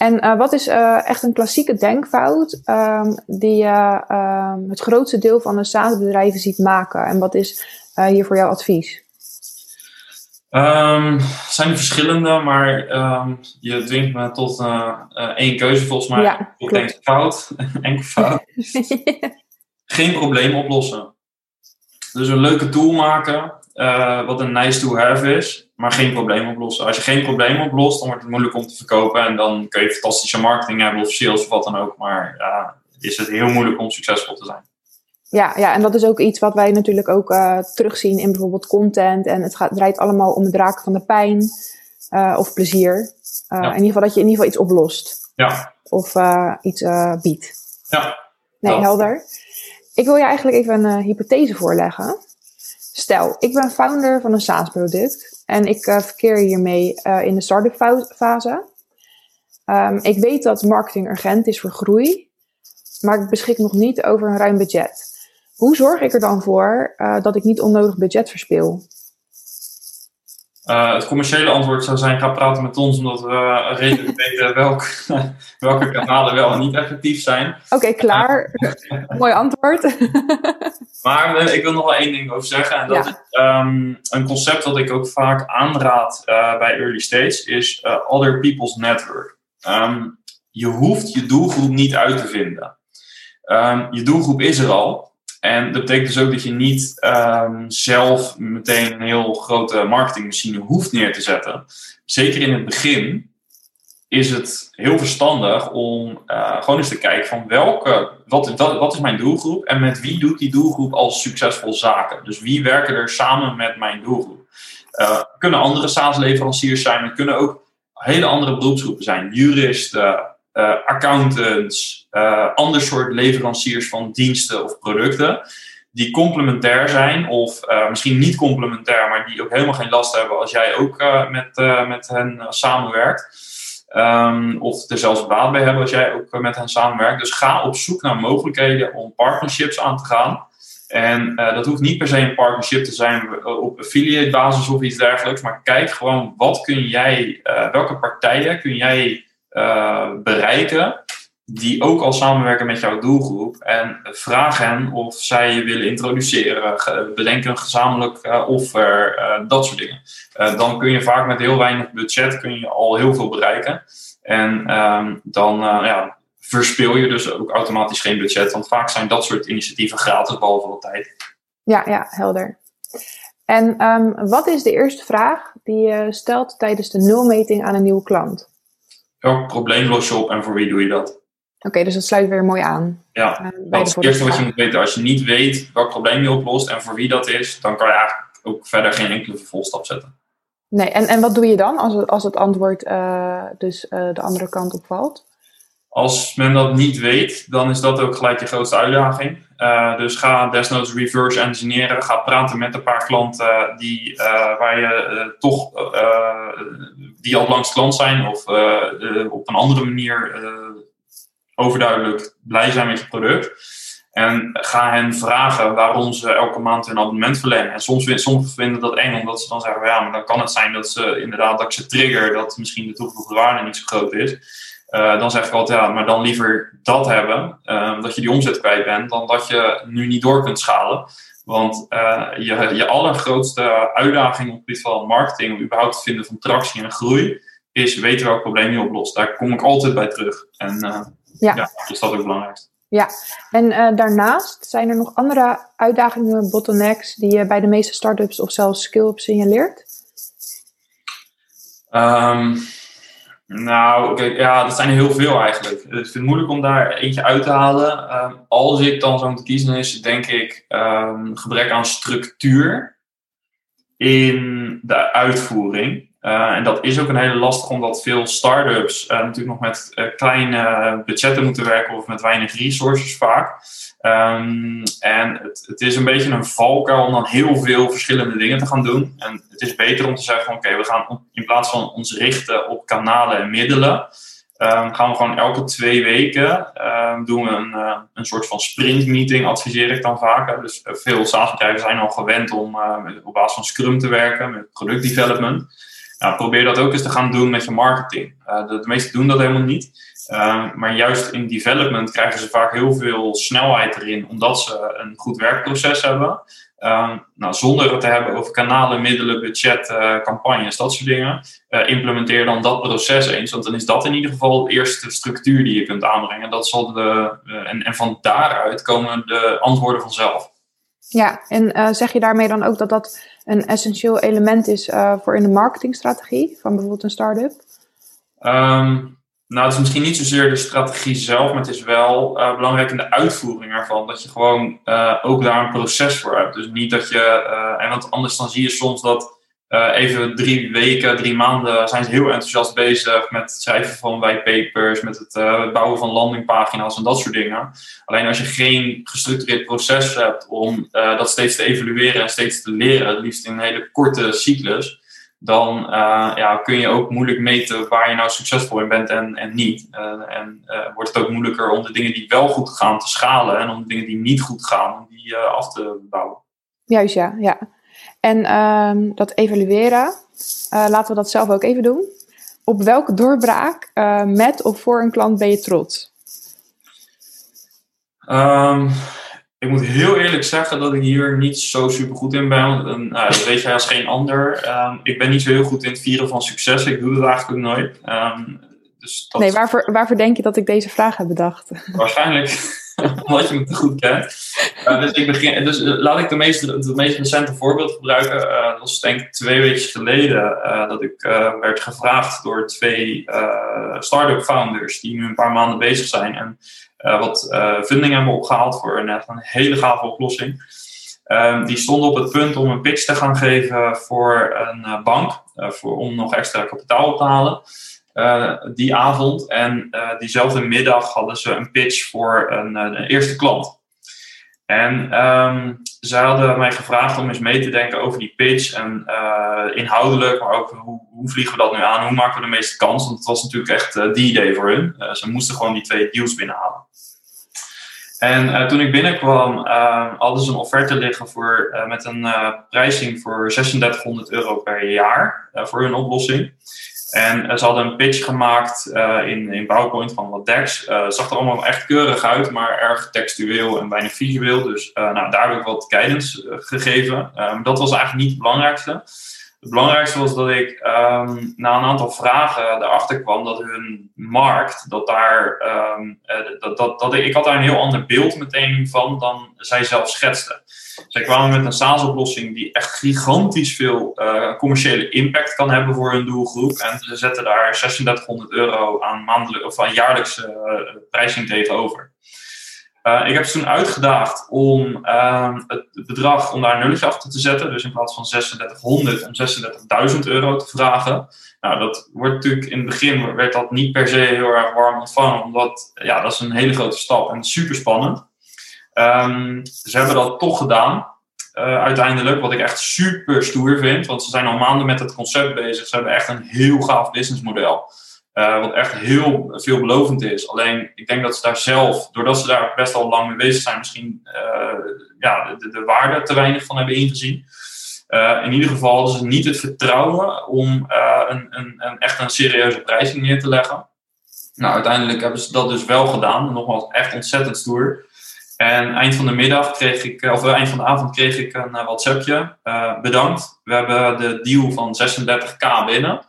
En wat is echt een klassieke denkfout um, die je ehm, het grootste deel van de SaaS-bedrijven ziet maken? En wat is hier voor jouw advies? Um, zijn er verschillende, maar um, je dwingt me tot één keuze volgens mij. Ja, ik denk fout, [LAUGHS] enkel fout. [LAUGHS] Geen probleem oplossen. Dus een leuke tool maken, uh, wat een nice to have is, maar geen probleem oplossen. Als je geen probleem oplost, dan wordt het moeilijk om te verkopen en dan kun je fantastische marketing hebben of sales of wat dan ook, maar is het heel moeilijk om succesvol te zijn. Ja, ja, en dat is ook iets wat wij natuurlijk ook uh, terugzien in bijvoorbeeld content. En het gaat, draait allemaal om het raken van de pijn uh, of plezier. Uh, In ieder geval dat je in ieder geval iets oplost. Ja. Of iets biedt. Ja. Nee, helder. Ik wil je eigenlijk even een hypothese voorleggen. Stel, ik ben founder van een SaaS-product en ik verkeer hiermee in de start-up fase. Um, ik weet dat marketing urgent is voor groei, maar ik beschik nog niet over een ruim budget. Hoe zorg ik er dan voor uh, dat ik niet onnodig budget verspil? Uh, het commerciële antwoord zou zijn: ga praten met ons, omdat we redelijk [LAUGHS] weten welk, [LAUGHS] welke kanalen wel en niet effectief zijn. Oké, okay, klaar. Mooi antwoord. [LAUGHS] maar uh, ik wil nog wel één ding over zeggen. En dat ja. is um, een concept dat ik ook vaak aanraad bij early stage: is other people's network. Um, je hoeft je doelgroep niet uit te vinden. Um, je doelgroep is er al. En dat betekent dus ook dat je niet um, zelf meteen een heel grote marketingmachine hoeft neer te zetten. Zeker in het begin is het heel verstandig om uh, gewoon eens te kijken van welke, wat, wat, wat, is mijn doelgroep en met wie doet die doelgroep als succesvol zaken. Dus wie werken er samen met mijn doelgroep. Uh, kunnen andere SaaS-leveranciers zijn, het kunnen ook hele andere beroepsgroepen zijn. Juristen, uh, accountants, uh, ander soort leveranciers van diensten of producten, die complementair zijn of uh, misschien niet complementair, maar die ook helemaal geen last hebben als jij ook met, met hen samenwerkt. Um, of er zelfs baat bij hebben als jij ook met hen samenwerkt. Dus ga op zoek naar mogelijkheden om partnerships aan te gaan. En dat hoeft niet per se een partnership te zijn op affiliate basis of iets dergelijks. Maar kijk gewoon, wat kun jij, welke partijen kun jij uh, bereiken die ook al samenwerken met jouw doelgroep. En vraag hen of zij je willen introduceren. Bedenk een gezamenlijk uh, offer, uh, dat soort dingen. dan kun je vaak met heel weinig budget kun je al heel veel bereiken. En um, dan ja, verspil je dus ook automatisch geen budget. Want vaak zijn dat soort initiatieven gratis, behalve de tijd. Ja, ja, helder. En um, wat is de eerste vraag die je stelt tijdens de nulmeting aan een nieuwe klant? Welk probleem los je op en voor wie doe je dat? Oké, dus dat sluit weer mooi aan. Ja, uh, dat is het eerste wat je moet weten. Als je niet weet welk probleem je oplost en voor wie dat is, dan kan je eigenlijk ook verder geen enkele vervolgstap zetten. Nee, en, en wat doe je dan als het, als het antwoord uh, dus uh, de andere kant opvalt? Als men dat niet weet, dan is dat ook gelijk je grootste uitdaging. Uh, dus ga desnoods reverse engineeren. Ga praten met een paar klanten die, uh, waar je uh, toch die al langs klant zijn of op een andere manier overduidelijk blij zijn met je product. En ga hen vragen waarom ze elke maand een abonnement verlengen. En soms, soms vinden dat eng, omdat ze dan zeggen: ja, maar dan kan het zijn dat ze inderdaad dat ik ze trigger, dat misschien de toegevoegde waarde niet zo groot is. Uh, dan zeg ik altijd, ja, maar dan liever dat hebben, uh, dat je die omzet kwijt bent, dan dat je nu niet door kunt schalen. Want uh, je, je allergrootste uitdaging op het gebied van marketing, om überhaupt te vinden van tractie en groei, is weten welk probleem je oplost. Daar kom ik altijd bij terug. En ja. ja, is dat ook belangrijk. Ja, en daarnaast zijn er nog andere uitdagingen, bottlenecks, die je bij de meeste startups of zelfs skill-ups signaleert? Um, nou, ja, dat zijn er heel veel eigenlijk. Ik vind het moeilijk om daar eentje uit te halen. Um, als ik dan zou moeten kiezen, is denk ik um, gebrek aan structuur in de uitvoering. Uh, en dat is ook een hele lastig, omdat veel start-ups uh, natuurlijk nog met uh, kleine budgetten moeten werken of met weinig resources vaak. Um, en het, het, is een beetje een valkuil om dan heel veel verschillende dingen te gaan doen. En het is beter om te zeggen: oké, we gaan in plaats van ons richten op kanalen en middelen, um, gaan we gewoon elke twee weken um, doen we een, een soort van sprintmeeting, adviseer ik dan vaak. Dus veel SaaS-bedrijven zijn al gewend om op basis van Scrum te werken met product development. Probeer dat ook eens te gaan doen met je marketing. Uh, de, meesten doen dat helemaal niet. Uh, maar juist in development krijgen ze vaak heel veel snelheid erin, omdat ze een goed werkproces hebben. Uh, nou, zonder het te hebben over kanalen, middelen, budget, uh, campagnes, dat soort dingen. Uh, implementeer dan dat proces eens, want dan is dat in ieder geval de eerste structuur die je kunt aanbrengen. Dat zal de, en, en van daaruit komen de antwoorden vanzelf. Ja, en zeg je daarmee dan ook dat dat een essentieel element is voor in de marketingstrategie van bijvoorbeeld een start-up? Um, nou, het is misschien niet zozeer de strategie zelf, maar het is wel uh, belangrijk in de uitvoering ervan. Dat je gewoon uh, ook daar een proces voor hebt. Dus niet dat je, en want anders dan zie je soms dat even drie weken, drie maanden zijn ze heel enthousiast bezig met het schrijven van whitepapers, met het bouwen van landingpagina's en dat soort dingen. Alleen als je geen gestructureerd proces hebt om dat steeds te evalueren en steeds te leren, het liefst in een hele korte cyclus, dan ja, kun je ook moeilijk meten waar je nou succesvol in bent en, en niet. En wordt het ook moeilijker om de dingen die wel goed gaan te schalen en om de dingen die niet goed gaan, om die af te bouwen. Juist, ja. ja. En ehm, dat evalueren, laten we dat zelf ook even doen. Op welke doorbraak met of voor een klant ben je trots? Um, ik moet heel eerlijk zeggen dat ik hier niet zo super goed in ben. En, nou, dat weet jij als geen ander. Um, ik ben niet zo heel goed in het vieren van succes. Ik doe dat eigenlijk ook nooit. Dus dat nee, waarvoor, waarvoor denk je dat ik deze vraag heb bedacht? Waarschijnlijk [LAUGHS] omdat je me te goed kent. Uh, dus, ik begin, dus laat ik de meest, het meest recente voorbeeld gebruiken. Uh, dat was denk ik twee weken geleden dat ik werd gevraagd door twee start-up founders die nu een paar maanden bezig zijn. En wat funding hebben opgehaald voor een, een hele gave oplossing. Um, die stonden op het punt om een pitch te gaan geven voor een bank, voor, om nog extra kapitaal op te halen. Die avond en diezelfde middag hadden ze een pitch voor een, een eerste klant. En um, zij hadden mij gevraagd om eens mee te denken over die pitch. En inhoudelijk, maar ook hoe, hoe, vliegen we dat nu aan? Hoe maken we de meeste kans? Want het was natuurlijk echt die idee voor hun. Ze moesten gewoon die twee deals binnenhalen. En toen ik binnenkwam, hadden ze een offerte liggen voor, met een prijzing voor 3600 euro per jaar voor hun oplossing. En ze hadden een pitch gemaakt uh, in, in PowerPoint van wat decks. Uh, zag er allemaal echt keurig uit, maar erg textueel en weinig visueel. Dus nou, daar heb ik wat guidance gegeven. Um, dat was eigenlijk niet het belangrijkste. Het belangrijkste was dat ik um, na een aantal vragen erachter kwam dat hun markt, dat daar, um, dat, dat, dat ik, had daar een heel ander beeld meteen van dan zij zelf schetste. Zij kwamen met een SaaS-oplossing die echt gigantisch veel uh, commerciële impact kan hebben voor hun doelgroep. En ze zetten daar 3600 euro aan, maandelijk, of aan jaarlijkse uh, prijzing tegenover. Uh, ik heb ze toen uitgedaagd om ehm, het bedrag, om daar een nulletje achter te zetten. Dus in plaats van 3600 om 36.000 euro te vragen. Nou, dat wordt natuurlijk in het begin werd dat niet per se heel erg warm ontvangen. Omdat, ja, dat is een hele grote stap en super spannend. Um, ze hebben dat toch gedaan. Uh, uiteindelijk, wat ik echt super stoer vind, want ze zijn al maanden met het concept bezig. Ze hebben echt een heel gaaf businessmodel. Uh, wat echt heel veelbelovend is. Alleen, ik denk dat ze daar zelf, doordat ze daar best al lang mee bezig zijn, misschien uh, ja, de, de, waarde te weinig van hebben ingezien. in ieder geval hadden ze niet het vertrouwen om een, een, een, echt een serieuze prijzing neer te leggen. Nou, uiteindelijk hebben ze dat dus wel gedaan. Nogmaals, echt ontzettend stoer. En eind van de middag kreeg ik, of eind van de avond kreeg ik een WhatsAppje. Bedankt. We hebben de deal van 36k binnen.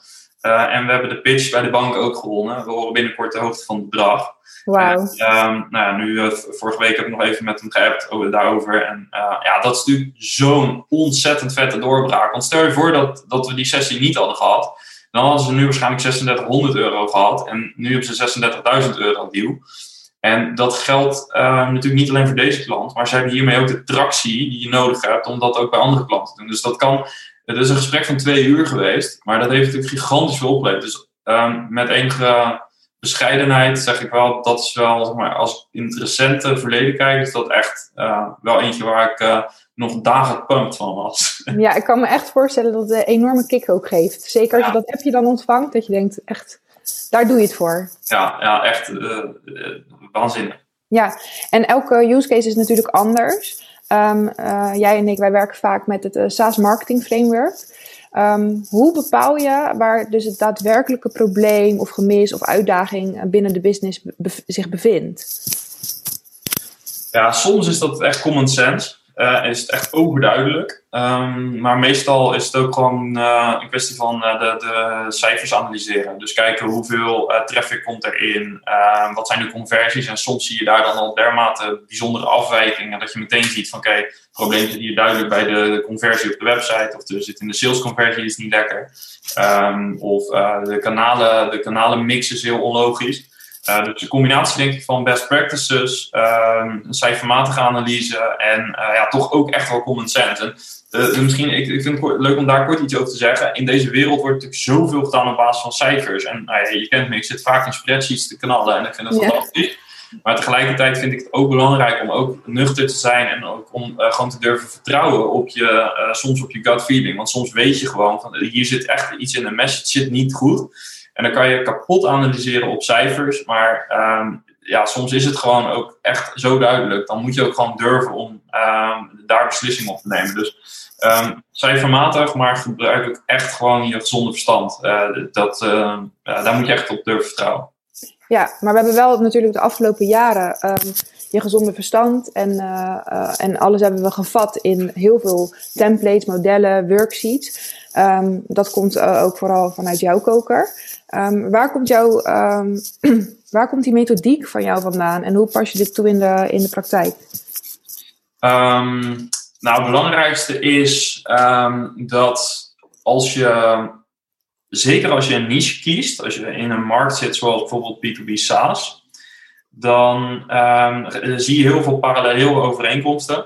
Uh, en we hebben de pitch bij de bank ook gewonnen. We horen binnenkort de hoogte van het bedrag. Wauw. Um, nou ja, nu, vorige week heb ik nog even met hem geappt over, daarover. En ja, dat is natuurlijk zo'n ontzettend vette doorbraak. Want stel je voor dat, dat we die sessie niet hadden gehad. Dan hadden ze nu waarschijnlijk 3600 euro gehad. En nu hebben ze 36.000 euro deal. En dat geldt natuurlijk niet alleen voor deze klant, maar ze hebben hiermee ook de tractie die je nodig hebt om dat ook bij andere klanten te doen. Dus dat kan, het is een gesprek van twee uur geweest, maar dat heeft natuurlijk gigantisch veel opgeleverd. Dus um, met enige bescheidenheid zeg ik wel, dat is wel, zeg maar, als in het recente verleden kijk, is dat echt uh, wel eentje waar ik uh, nog dagen pumped van was. [LAUGHS] Ja, ik kan me echt voorstellen dat het een enorme kick ook geeft. Zeker als je dat appje dan ontvangt, dat je denkt, echt, daar doe je het voor. Ja, ja echt uh, waanzinnig. Ja, en elke use case is natuurlijk anders. Um, uh, jij en ik, wij werken vaak met het uh, SaaS Marketing Framework. Ehm, hoe bepaal je waar dus het daadwerkelijke probleem of gemis of uitdaging binnen de business zich bevindt? Ja, soms is dat echt common sense. Uh, is het echt overduidelijk. Um, maar meestal is het ook gewoon uh, een kwestie van uh, de, de, cijfers analyseren. Dus kijken hoeveel traffic komt erin, ehm, wat zijn de conversies. En soms zie je daar dan al dermate bijzondere afwijkingen dat je meteen ziet van oké, okay, het probleem zit hier duidelijk bij de, conversie op de website. Of er zit in de salesconversie is niet lekker. Um, of de, kanalen, de kanalen mix is heel onlogisch. Uh, dus de combinatie denk ik van best practices, een cijfermatige analyse en uh, ja, toch ook echt wel common sense. En, uh, misschien, ik, ik vind het leuk om daar kort iets over te zeggen. In deze wereld wordt natuurlijk zoveel gedaan op basis van cijfers. En nou je kent me, ik zit vaak in spreadsheets te knallen en ik vind het fantastisch. Maar tegelijkertijd vind ik het ook belangrijk om ook nuchter te zijn en ook om gewoon te durven vertrouwen op je, soms op je gut feeling. Want soms weet je gewoon van hier zit echt iets in de message zit niet goed. En dan kan je kapot analyseren op cijfers, maar ehm, ja, soms is het gewoon ook echt zo duidelijk. Dan moet je ook gewoon durven om um, daar beslissingen op te nemen. Dus um, cijfermatig, maar gebruik ook echt gewoon je gezonde verstand. Uh, dat, daar moet je echt op durven vertrouwen. Ja, maar we hebben wel natuurlijk de afgelopen jaren je gezonde verstand en, uh, en alles hebben we gevat in heel veel templates, modellen, worksheets. dat komt ook vooral vanuit jouw koker. Um, waar, komt jouw, um, [CLEARS THROAT] waar komt die methodiek van jou vandaan en hoe pas je dit toe in de, in de praktijk? Um, nou, het belangrijkste is dat als je, zeker als je een niche kiest, als je in een markt zit zoals bijvoorbeeld B2B SaaS, dan zie je heel veel parallele overeenkomsten.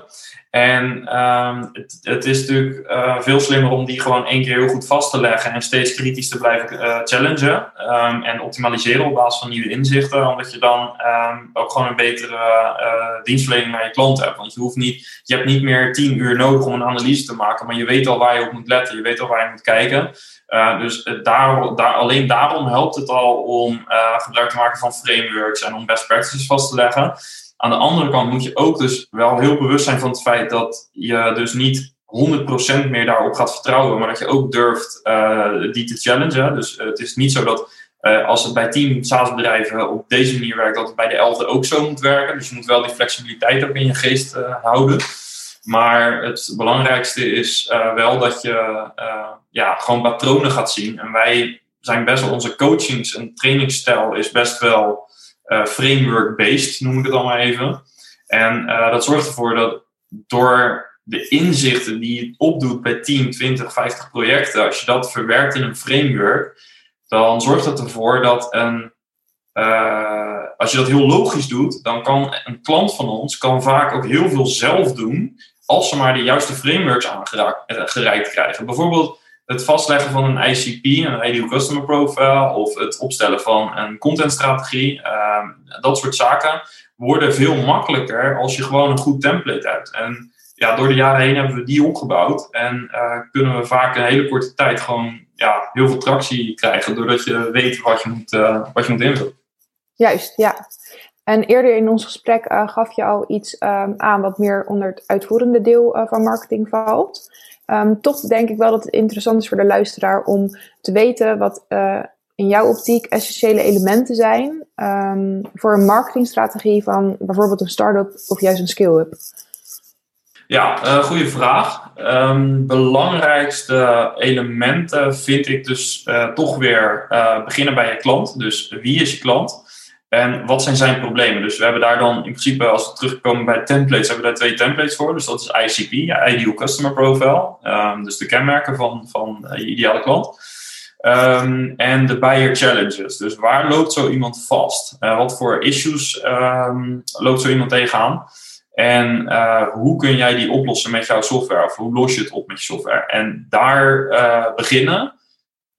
En um, het, het, is natuurlijk uh, veel slimmer om die gewoon één keer heel goed vast te leggen en steeds kritisch te blijven uh, challengen um, en optimaliseren op basis van nieuwe inzichten, omdat je dan um, ook gewoon een betere uh, dienstverlening naar je klant hebt. Want je, hoeft niet, je hebt niet meer tien uur nodig om een analyse te maken, maar je weet al waar je op moet letten, je weet al waar je moet kijken. dus daar, daar, alleen daarom helpt het al om gebruik te maken van frameworks en om best practices vast te leggen. Aan de andere kant moet je ook dus wel heel bewust zijn van het feit dat je dus niet 100% meer daarop gaat vertrouwen, maar dat je ook durft uh, die te challengen. Dus uh, het is niet zo dat uh, als het bij 10 SaaS-bedrijven op deze manier werkt, dat het bij de 11e ook zo moet werken. Dus je moet wel die flexibiliteit ook in je geest houden. Maar het belangrijkste is wel dat je ja, gewoon patronen gaat zien. En wij zijn best wel, onze coachings- en trainingsstijl is best wel framework-based, noem ik het allemaal even. En uh, dat zorgt ervoor dat door de inzichten die je opdoet bij 10, 20, 50 projecten, als je dat verwerkt in een framework, dan zorgt dat ervoor dat een, uh, als je dat heel logisch doet, dan kan een klant van ons kan vaak ook heel veel zelf doen, als ze maar de juiste frameworks aangereikt krijgen. Bijvoorbeeld het vastleggen van een ICP, een Ideal Customer Profile, of het opstellen van een contentstrategie, uh, dat soort zaken, worden veel makkelijker als je gewoon een goed template hebt. En ja, door de jaren heen hebben we die opgebouwd en uh, kunnen we vaak een hele korte tijd gewoon ja, heel veel tractie krijgen, doordat je weet wat je moet, uh, wat je moet invullen. Juist, ja. En eerder in ons gesprek uh, gaf je al iets um, aan wat meer onder het uitvoerende deel van marketing valt. Um, toch denk ik wel dat het interessant is voor de luisteraar om te weten wat uh, in jouw optiek essentiële elementen zijn um, voor een marketingstrategie van bijvoorbeeld een start-up of juist een skill-up. Ja, uh, goede vraag. Um, belangrijkste elementen vind ik dus uh, toch weer beginnen bij je klant. Dus wie is je klant? En wat zijn zijn problemen? Dus we hebben daar dan in principe, als we terugkomen bij templates, hebben we daar twee templates voor. Dus dat is ICP, Ideal Customer Profile. Um, dus de kenmerken van, van uh, je ideale klant. Um, en de buyer challenges. Dus waar loopt zo iemand vast? Uh, wat voor issues um, loopt zo iemand tegenaan? En uh, hoe kun jij die oplossen met jouw software? Of hoe los je het op met je software? En daar beginnen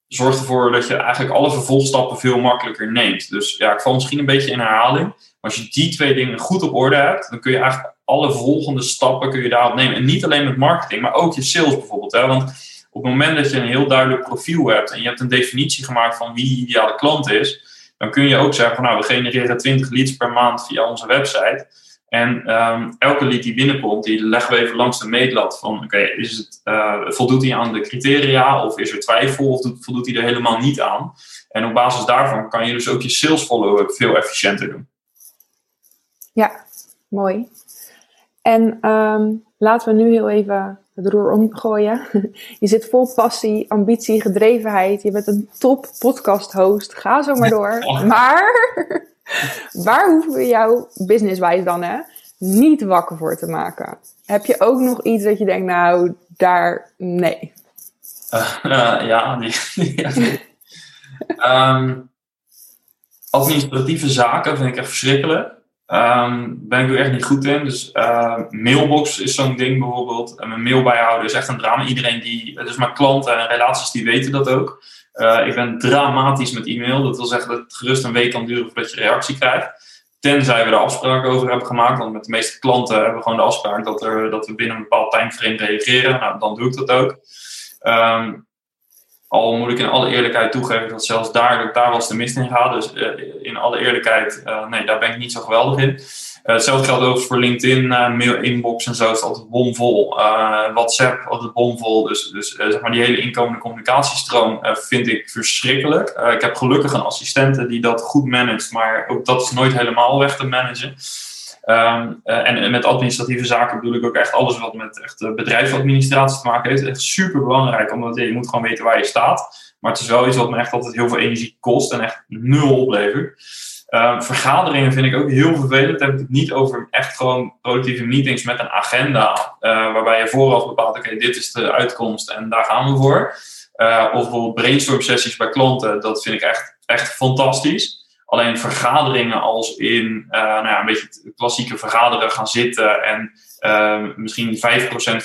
zorgt ervoor dat je eigenlijk alle vervolgstappen veel makkelijker neemt. Dus ja, ik val misschien een beetje in herhaling. Maar als je die twee dingen goed op orde hebt, dan kun je eigenlijk alle volgende stappen kun je daarop nemen. En niet alleen met marketing, maar ook je sales bijvoorbeeld. Hè? Want op het moment dat je een heel duidelijk profiel hebt en je hebt een definitie gemaakt van wie je ideale klant is, dan kun je ook zeggen van nou, we genereren 20 leads per maand via onze website. En ehm, elke lead die binnenkomt, die leggen we even langs de meetlat van, oké, is het voldoet hij aan de criteria of is er twijfel of doet, voldoet hij er helemaal niet aan? En op basis daarvan kan je dus ook je sales follow-up veel efficiënter doen. Ja, mooi. En ehm, laten we nu heel even het roer omgooien. [LAUGHS] Je zit vol passie, ambitie, gedrevenheid. Je bent een top podcast host. Ga zo maar door. [LAUGHS] Maar waar hoeven we jou businesswijs dan hè, niet wakker voor te maken? Heb je ook nog iets dat je denkt, nou, daar, nee. Uh, [LAUGHS] ja, die, [LAUGHS] ehm, administratieve zaken vind ik echt verschrikkelijk. Um, ben ik er echt niet goed in. Dus uh, mailbox is zo'n ding bijvoorbeeld. En mijn mail bijhouden is echt een drama. Iedereen die, dus mijn klanten en relaties, die weten dat ook. Uh, ik ben dramatisch met e-mail. Dat wil zeggen dat het gerust een week kan duren voordat je reactie krijgt. Tenzij we er afspraken over hebben gemaakt. Want met de meeste klanten hebben we gewoon de afspraak dat, er, dat we binnen een bepaald timeframe reageren. Nou, dan doe ik dat ook. Um, al moet ik in alle eerlijkheid toegeven dat zelfs daar, daar was de mist in gaat. Dus uh, in alle eerlijkheid, uh, nee, daar ben ik niet zo geweldig in. Uh, hetzelfde geldt ook voor LinkedIn, mail inbox en zo is altijd bomvol. WhatsApp altijd bomvol. Dus, dus zeg maar die hele inkomende communicatiestroom vind ik verschrikkelijk. ik heb gelukkig een assistente die dat goed managt, maar ook dat is nooit helemaal weg te managen. Um, en, met administratieve zaken bedoel ik ook echt alles wat met echt bedrijfsadministratie te maken heeft. Echt super belangrijk, omdat je moet gewoon weten waar je staat. Maar het is wel iets wat me echt altijd heel veel energie kost en echt nul oplevert. Um, vergaderingen vind ik ook heel vervelend. Dan heb ik het niet over echt gewoon productieve meetings met een agenda. Uh, waarbij je vooraf bepaalt, oké, dit is de uitkomst en daar gaan we voor. Uh, of bijvoorbeeld brainstorm sessies bij klanten, dat vind ik echt, echt fantastisch. Alleen vergaderingen als in uh, nou ja, een beetje klassieke vergaderen gaan zitten en uh, misschien 5%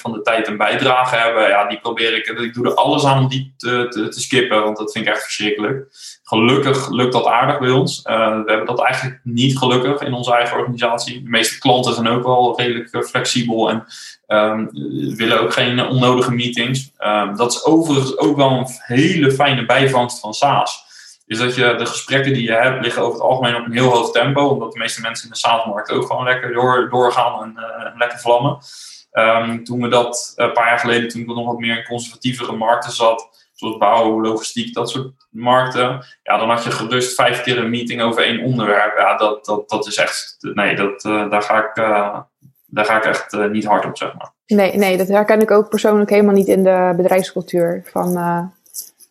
van de tijd een bijdrage hebben, ja, die probeer ik. Ik doe er alles aan om die te, te, te skippen, want dat vind ik echt verschrikkelijk. Gelukkig lukt dat aardig bij ons. Uh, we hebben dat eigenlijk niet gelukkig in onze eigen organisatie. De meeste klanten zijn ook wel redelijk flexibel en um, willen ook geen onnodige meetings. Um, dat is overigens ook wel een hele fijne bijvangst van SaaS is dat je de gesprekken die je hebt liggen over het algemeen op een heel hoog tempo. Omdat de meeste mensen in de SaaS-markt ook gewoon lekker door, doorgaan en, uh, lekker vlammen. Um, toen we dat een paar jaar geleden, toen ik nog wat meer in conservatievere markten zat, zoals bouw, logistiek, dat soort markten. Ja, dan had je gerust vijf keer een meeting over één onderwerp. Ja, dat, dat, dat is echt, nee, dat, uh, daar, ga ik, uh, daar ga ik echt niet hard op, zeg maar. Nee, nee, dat herken ik ook persoonlijk helemaal niet in de bedrijfscultuur van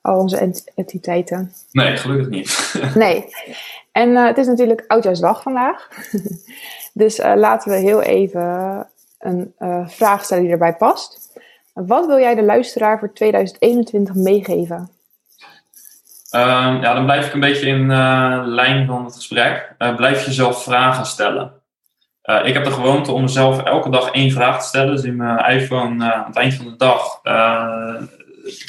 al onze entiteiten. Nee, gelukkig niet. [LAUGHS] nee. En het is natuurlijk Oudjaarsdag vandaag. [LAUGHS] dus laten we heel even een vraag stellen die erbij past. Wat wil jij de luisteraar voor 2021 meegeven? Um, ja, dan blijf ik een beetje in lijn van het gesprek. blijf jezelf vragen stellen. ik heb de gewoonte om mezelf elke dag één vraag te stellen. Dus in mijn iPhone aan het eind van de dag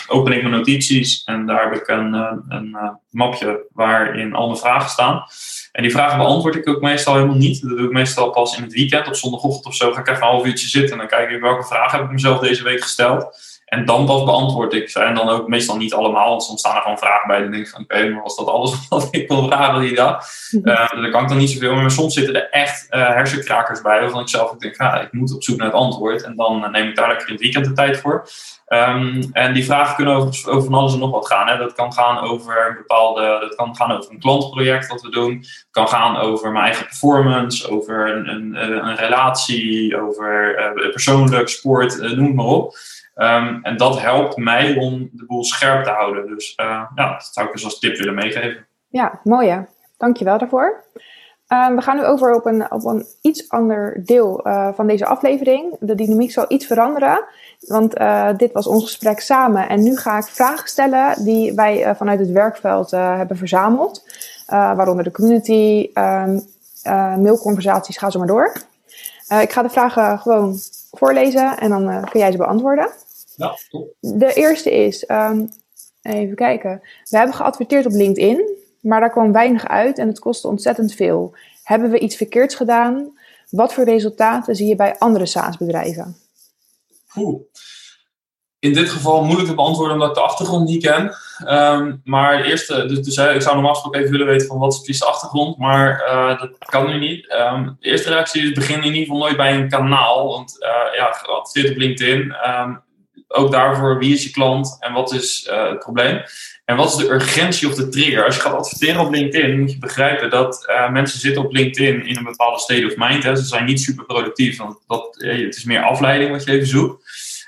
open ik mijn notities en daar heb ik een, eh, een eh, mapje waarin al mijn vragen staan. En die vragen beantwoord ik ook meestal helemaal niet. Dat doe ik meestal pas in het weekend, op zondagochtend of zo. Ga ik even een half uurtje zitten en dan kijk ik welke vragen heb ik mezelf deze week gesteld. En dan pas beantwoord ik ze. En dan ook meestal niet allemaal, want soms staan er gewoon vragen bij. Dan denk ik van, oké, maar was dat alles [LAUGHS] wat ik wil vragen die dag? Uh, daar kan ik dan niet zoveel Maar soms zitten er echt uh, hersenkrakers bij, waarvan ik zelf ook denk, ja, ik moet op zoek naar het antwoord. En dan neem ik daar lekker in het weekend de tijd voor. Um, en die vragen kunnen over, over van alles en nog wat gaan. Hè. Dat kan gaan over een bepaalde, dat kan gaan over een klantproject wat we doen. Het kan gaan over mijn eigen performance, over een, een, een relatie, over uh, persoonlijk, sport, noem het maar op. Um, en dat helpt mij om de boel scherp te houden. Dus uh, ja, dat zou ik dus als tip willen meegeven. Ja, mooi ja. Dankjewel daarvoor. Um, we gaan nu over op een, op een iets ander deel uh, van deze aflevering. De dynamiek zal iets veranderen. Want uh, dit was ons gesprek samen. En nu ga ik vragen stellen die wij vanuit het werkveld hebben verzameld. waaronder de community, um, mailconversaties, ga zo maar door. ik ga de vragen gewoon voorlezen en dan kun jij ze beantwoorden. Ja. De eerste is, um, even kijken. We hebben geadverteerd op LinkedIn, maar daar kwam weinig uit en het kostte ontzettend veel. Hebben we iets verkeerds gedaan? Wat voor resultaten zie je bij andere SaaS-bedrijven? Oeh. In dit geval moeilijk te beantwoorden omdat ik de achtergrond niet ken. Um, maar de eerste, dus, dus ik zou normaal gesproken even willen weten van wat is precies de achtergrond, maar uh, dat kan nu niet. Um, de eerste reactie is begin in ieder geval nooit bij een kanaal, want uh, ja, geadverteerd op LinkedIn. Um, ook daarvoor, wie is je klant en wat is het probleem? En wat is de urgentie of de trigger? Als je gaat adverteren op LinkedIn, moet je begrijpen dat mensen zitten op LinkedIn in een bepaalde state of mind. Hè. Ze zijn niet super productief, want dat, het is meer afleiding wat je even zoekt.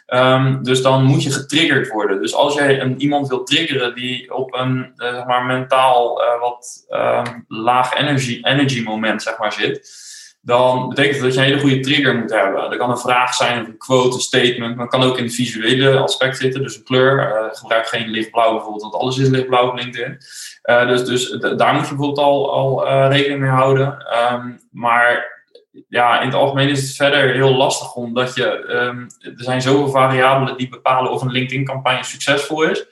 Um, dus dan moet je getriggerd worden. Dus als jij een, iemand wil triggeren die op een uh, zeg maar mentaal uh, wat um, laag energy, energy moment zeg maar, zit, dan betekent dat dat je een hele goede trigger moet hebben. Dat kan een vraag zijn of een quote, een statement, maar kan ook in het visuele aspect zitten. Dus een kleur. Uh, gebruik geen lichtblauw bijvoorbeeld, want alles is lichtblauw op LinkedIn. dus dus daar moet je bijvoorbeeld al, al rekening mee houden. Um, maar ja, in het algemeen is het verder heel lastig omdat je, um, er zijn zoveel variabelen die bepalen of een LinkedIn-campagne succesvol is.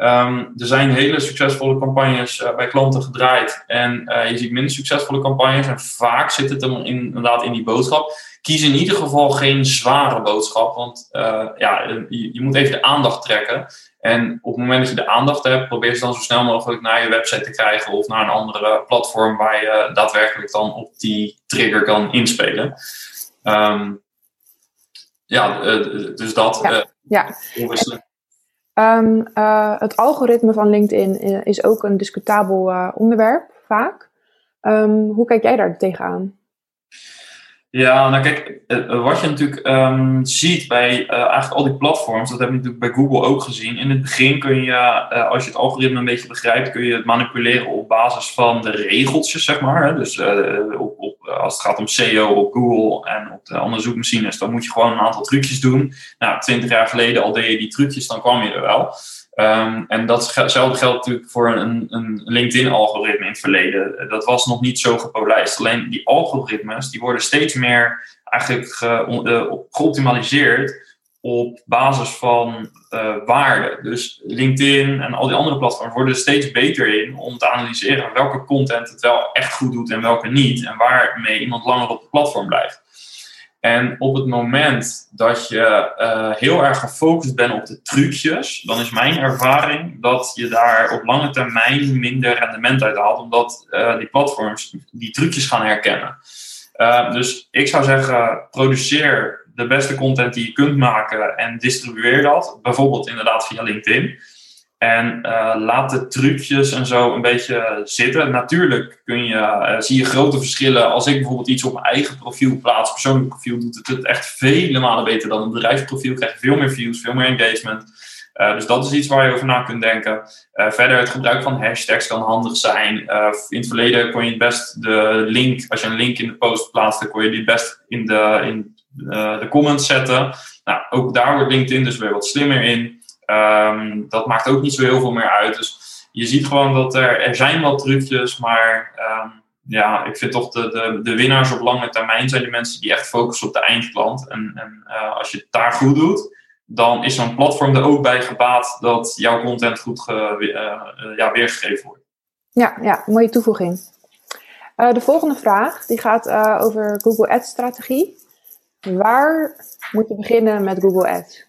Um, er zijn hele succesvolle campagnes uh, bij klanten gedraaid en uh, je ziet minder succesvolle campagnes en vaak zit het hem inderdaad in die boodschap. Kies in ieder geval geen zware boodschap, want uh, ja, je, je, moet even de aandacht trekken. En op het moment dat je de aandacht hebt, probeer ze dan zo snel mogelijk naar je website te krijgen of naar een andere platform waar je daadwerkelijk dan op die trigger kan inspelen. Um, ja, dus dat. Ja. ja. Um, uh, het algoritme van LinkedIn is ook een discutabel uh, onderwerp, vaak. Um, hoe kijk jij daar tegenaan? Ja, nou kijk, wat je natuurlijk um, ziet bij uh, eigenlijk al die platforms, dat hebben we natuurlijk bij Google ook gezien. In het begin kun je, als je het algoritme een beetje begrijpt, kun je het manipuleren op basis van de regeltjes, zeg maar. Dus op, als het gaat om SEO op Google en op de andere zoekmachines, dan moet je gewoon een aantal trucjes doen. Nou, twintig jaar geleden al deed je die trucjes, dan kwam je er wel. Um, en datzelfde geldt natuurlijk voor een, een LinkedIn-algoritme in het verleden. Dat was nog niet zo gepolijst. Alleen die algoritmes die worden steeds meer eigenlijk ge, uh, geoptimaliseerd op basis van uh, waarde. Dus LinkedIn en al die andere platforms worden er steeds beter in om te analyseren welke content het wel echt goed doet en welke niet. En waarmee iemand langer op het platform blijft. En op het moment dat je uh, heel erg gefocust bent op de trucjes, dan is mijn ervaring dat je daar op lange termijn minder rendement uit haalt, omdat uh, die platforms die trucjes gaan herkennen. Uh, dus ik zou zeggen, produceer de beste content die je kunt maken en distribueer dat, bijvoorbeeld inderdaad via LinkedIn. En uh, laat de trucjes en zo een beetje zitten. Natuurlijk kun je, uh, zie je grote verschillen. Als ik bijvoorbeeld iets op mijn eigen profiel plaats, persoonlijk profiel, doet het het echt vele malen beter dan een bedrijfsprofiel. Krijg je veel meer views, veel meer engagement. Uh, dus dat is iets waar je over na kunt denken. verder, het gebruik van hashtags kan handig zijn. in het verleden kon je het best de link, als je een link in de post plaatste, kon je die best in de, in, de comments zetten. Nou, ook daar wordt LinkedIn dus weer wat slimmer in. Um, dat maakt ook niet zo heel veel meer uit. Dus je ziet gewoon dat er, er zijn wel trucjes, maar um, ja, ik vind toch de, de, de winnaars op lange termijn zijn de mensen die echt focussen op de eindklant. En, en uh, als je het daar goed doet, dan is zo'n platform er ook bij gebaat dat jouw content goed ge, uh, ja, weergegeven wordt. Ja, ja, mooie toevoeging. De volgende vraag die gaat over Google Ads strategie. Waar moet je beginnen met Google Ads?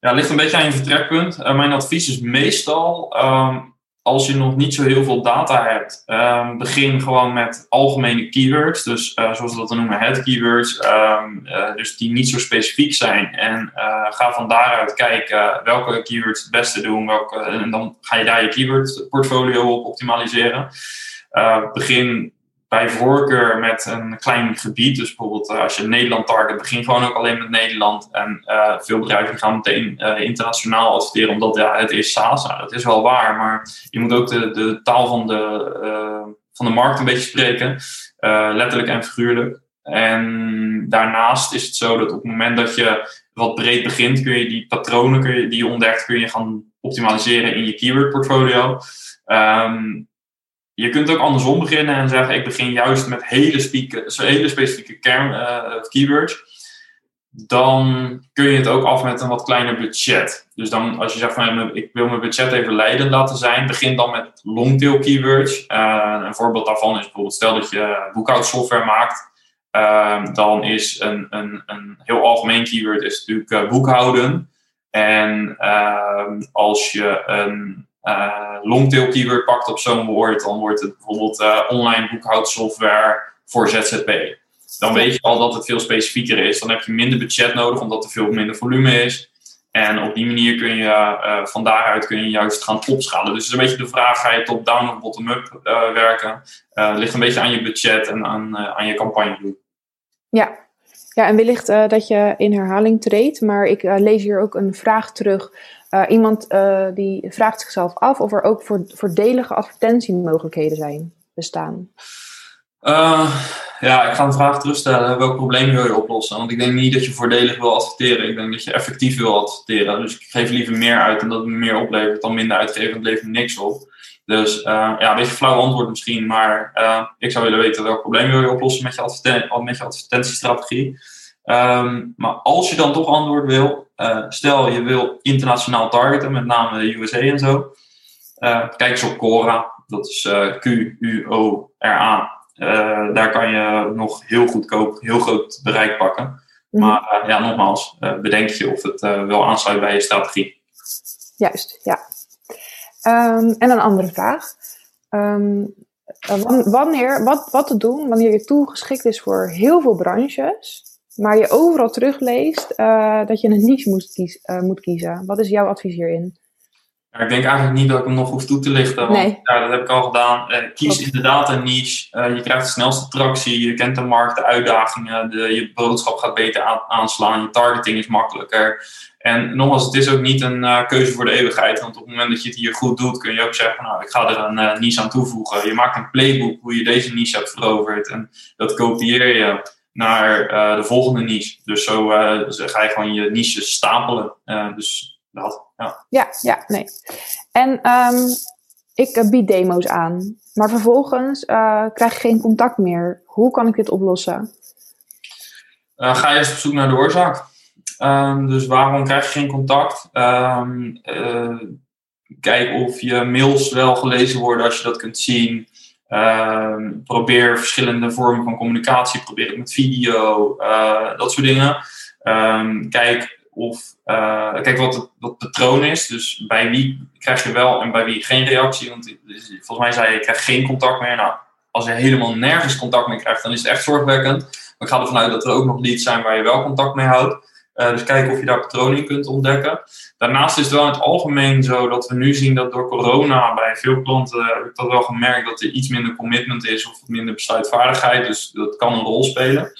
Ja, ligt een beetje aan je vertrekpunt. Uh, mijn advies is meestal, um, als je nog niet zo heel veel data hebt, um, begin gewoon met algemene keywords. Dus uh, zoals we dat noemen, head keywords. Um, uh, dus die niet zo specifiek zijn. En ga van daaruit kijken welke keywords het beste doen. En dan ga je daar je keyword portfolio op optimaliseren. begin bij voorkeur met een klein gebied. Dus bijvoorbeeld uh, als je Nederland target, begin gewoon ook alleen met Nederland. En uh, veel bedrijven gaan meteen uh, internationaal adverteren, omdat ja, het is SaaS. Nou, dat is wel waar, maar je moet ook de, de taal van de, van de markt een beetje spreken. letterlijk en figuurlijk. En daarnaast is het zo dat op het moment dat je wat breed begint, kun je die patronen kun je, die je ontdekt, kun je gaan optimaliseren in je keyword portfolio. Um, je kunt ook andersom beginnen en zeggen: ik begin juist met hele, specifieke kern, uh, keywords. Dan kun je het ook af met een wat kleiner budget. Dus dan, als je zegt van ik wil mijn budget even leidend laten zijn, begin dan met longtail keywords. Uh, een voorbeeld daarvan is bijvoorbeeld: stel dat je boekhoudsoftware maakt. Uh, dan is een, een, een heel algemeen keyword is natuurlijk boekhouden. En als je een longtail keyword pakt op zo'n woord, dan wordt het bijvoorbeeld online boekhoudsoftware voor ZZP. Dan weet je al dat het veel specifieker is. Dan heb je minder budget nodig, omdat er veel minder volume is. En op die manier kun je uh, van daaruit kun je juist gaan opschalen. Dus het is een beetje de vraag: ga je top-down of bottom-up werken? Ligt een beetje aan je budget en aan, aan je campagne. Ja. ja, en wellicht dat je in herhaling treedt, maar ik lees hier ook een vraag terug. Iemand die vraagt zichzelf af of er ook voor, voordelige advertentiemogelijkheden zijn bestaan. Uh, ja, ik ga een vraag terugstellen. Welk probleem wil je oplossen? Want ik denk niet dat je voordelig wil adverteren. Ik denk dat je effectief wil adverteren. Dus ik geef liever meer uit en dat het meer oplevert dan minder uitgeven. Het levert niks op. Dus ja, een beetje flauw antwoord misschien. Maar ik zou willen weten welk probleem wil je oplossen met je, met je advertentiestrategie. Um, maar als je dan toch antwoord wil, stel je wil internationaal targeten, met name de USA en zo. kijk eens op Cora. Dat is Q-U-O-R-A. Uh, daar kan je nog heel goedkoop, heel groot bereik pakken. Mhm. Maar ja, nogmaals, bedenk je of het wel aansluit bij je strategie. Juist, ja. Um, en een andere vraag. Um, wanneer, wat, wat te doen wanneer je tool geschikt is voor heel veel branches, maar je overal terugleest dat je een niche moet, kies, moet kiezen? Wat is jouw advies hierin? ik denk eigenlijk niet dat ik hem nog hoef toe te lichten. Want ja, dat heb ik al gedaan. Eh, kies inderdaad een niche. Eh, je krijgt de snelste tractie. Je kent de markt, de uitdagingen. De, je boodschap gaat beter aanslaan. Je targeting is makkelijker. En nogmaals, het is ook niet een keuze voor de eeuwigheid. Want op het moment dat je het hier goed doet, kun je ook zeggen: Nou, ik ga er een niche aan toevoegen. Je maakt een playbook hoe je deze niche hebt veroverd. En dat kopieer je naar de volgende niche. Dus zo ga je gewoon je niches stapelen. dus ja. Ja, ja, nee. En um, ik bied demo's aan, maar vervolgens krijg ik geen contact meer. Hoe kan ik dit oplossen? Ga je eens op zoek naar de oorzaak. Um, dus waarom krijg je geen contact? Um, kijk of je mails wel gelezen worden als je dat kunt zien. Probeer verschillende vormen van communicatie. Probeer het met video, dat soort dingen. kijk of uh, kijk wat het, patroon is. Dus bij wie krijg je wel en bij wie geen reactie. Want volgens mij zei je, je krijgt geen contact meer. Nou, als je helemaal nergens contact meer krijgt, dan is het echt zorgwekkend. Maar ik ga ervan uit dat er ook nog leads zijn waar je wel contact mee houdt. Uh, dus kijken of je daar patronen in kunt ontdekken. Daarnaast is het wel in het algemeen zo dat we nu zien dat door corona bij veel klanten heb ik dat wel gemerkt dat er iets minder commitment is of minder besluitvaardigheid. Dus dat kan een rol spelen.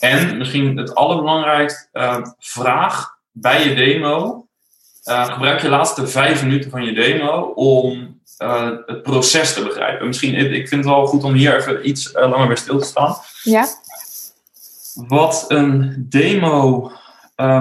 En misschien het allerbelangrijkste, uh, vraag bij je demo uh, gebruik je laatste vijf minuten van je demo om uh, het proces te begrijpen. Misschien, ik vind het wel goed om hier even iets langer bij stil te staan. Ja. Wat een demo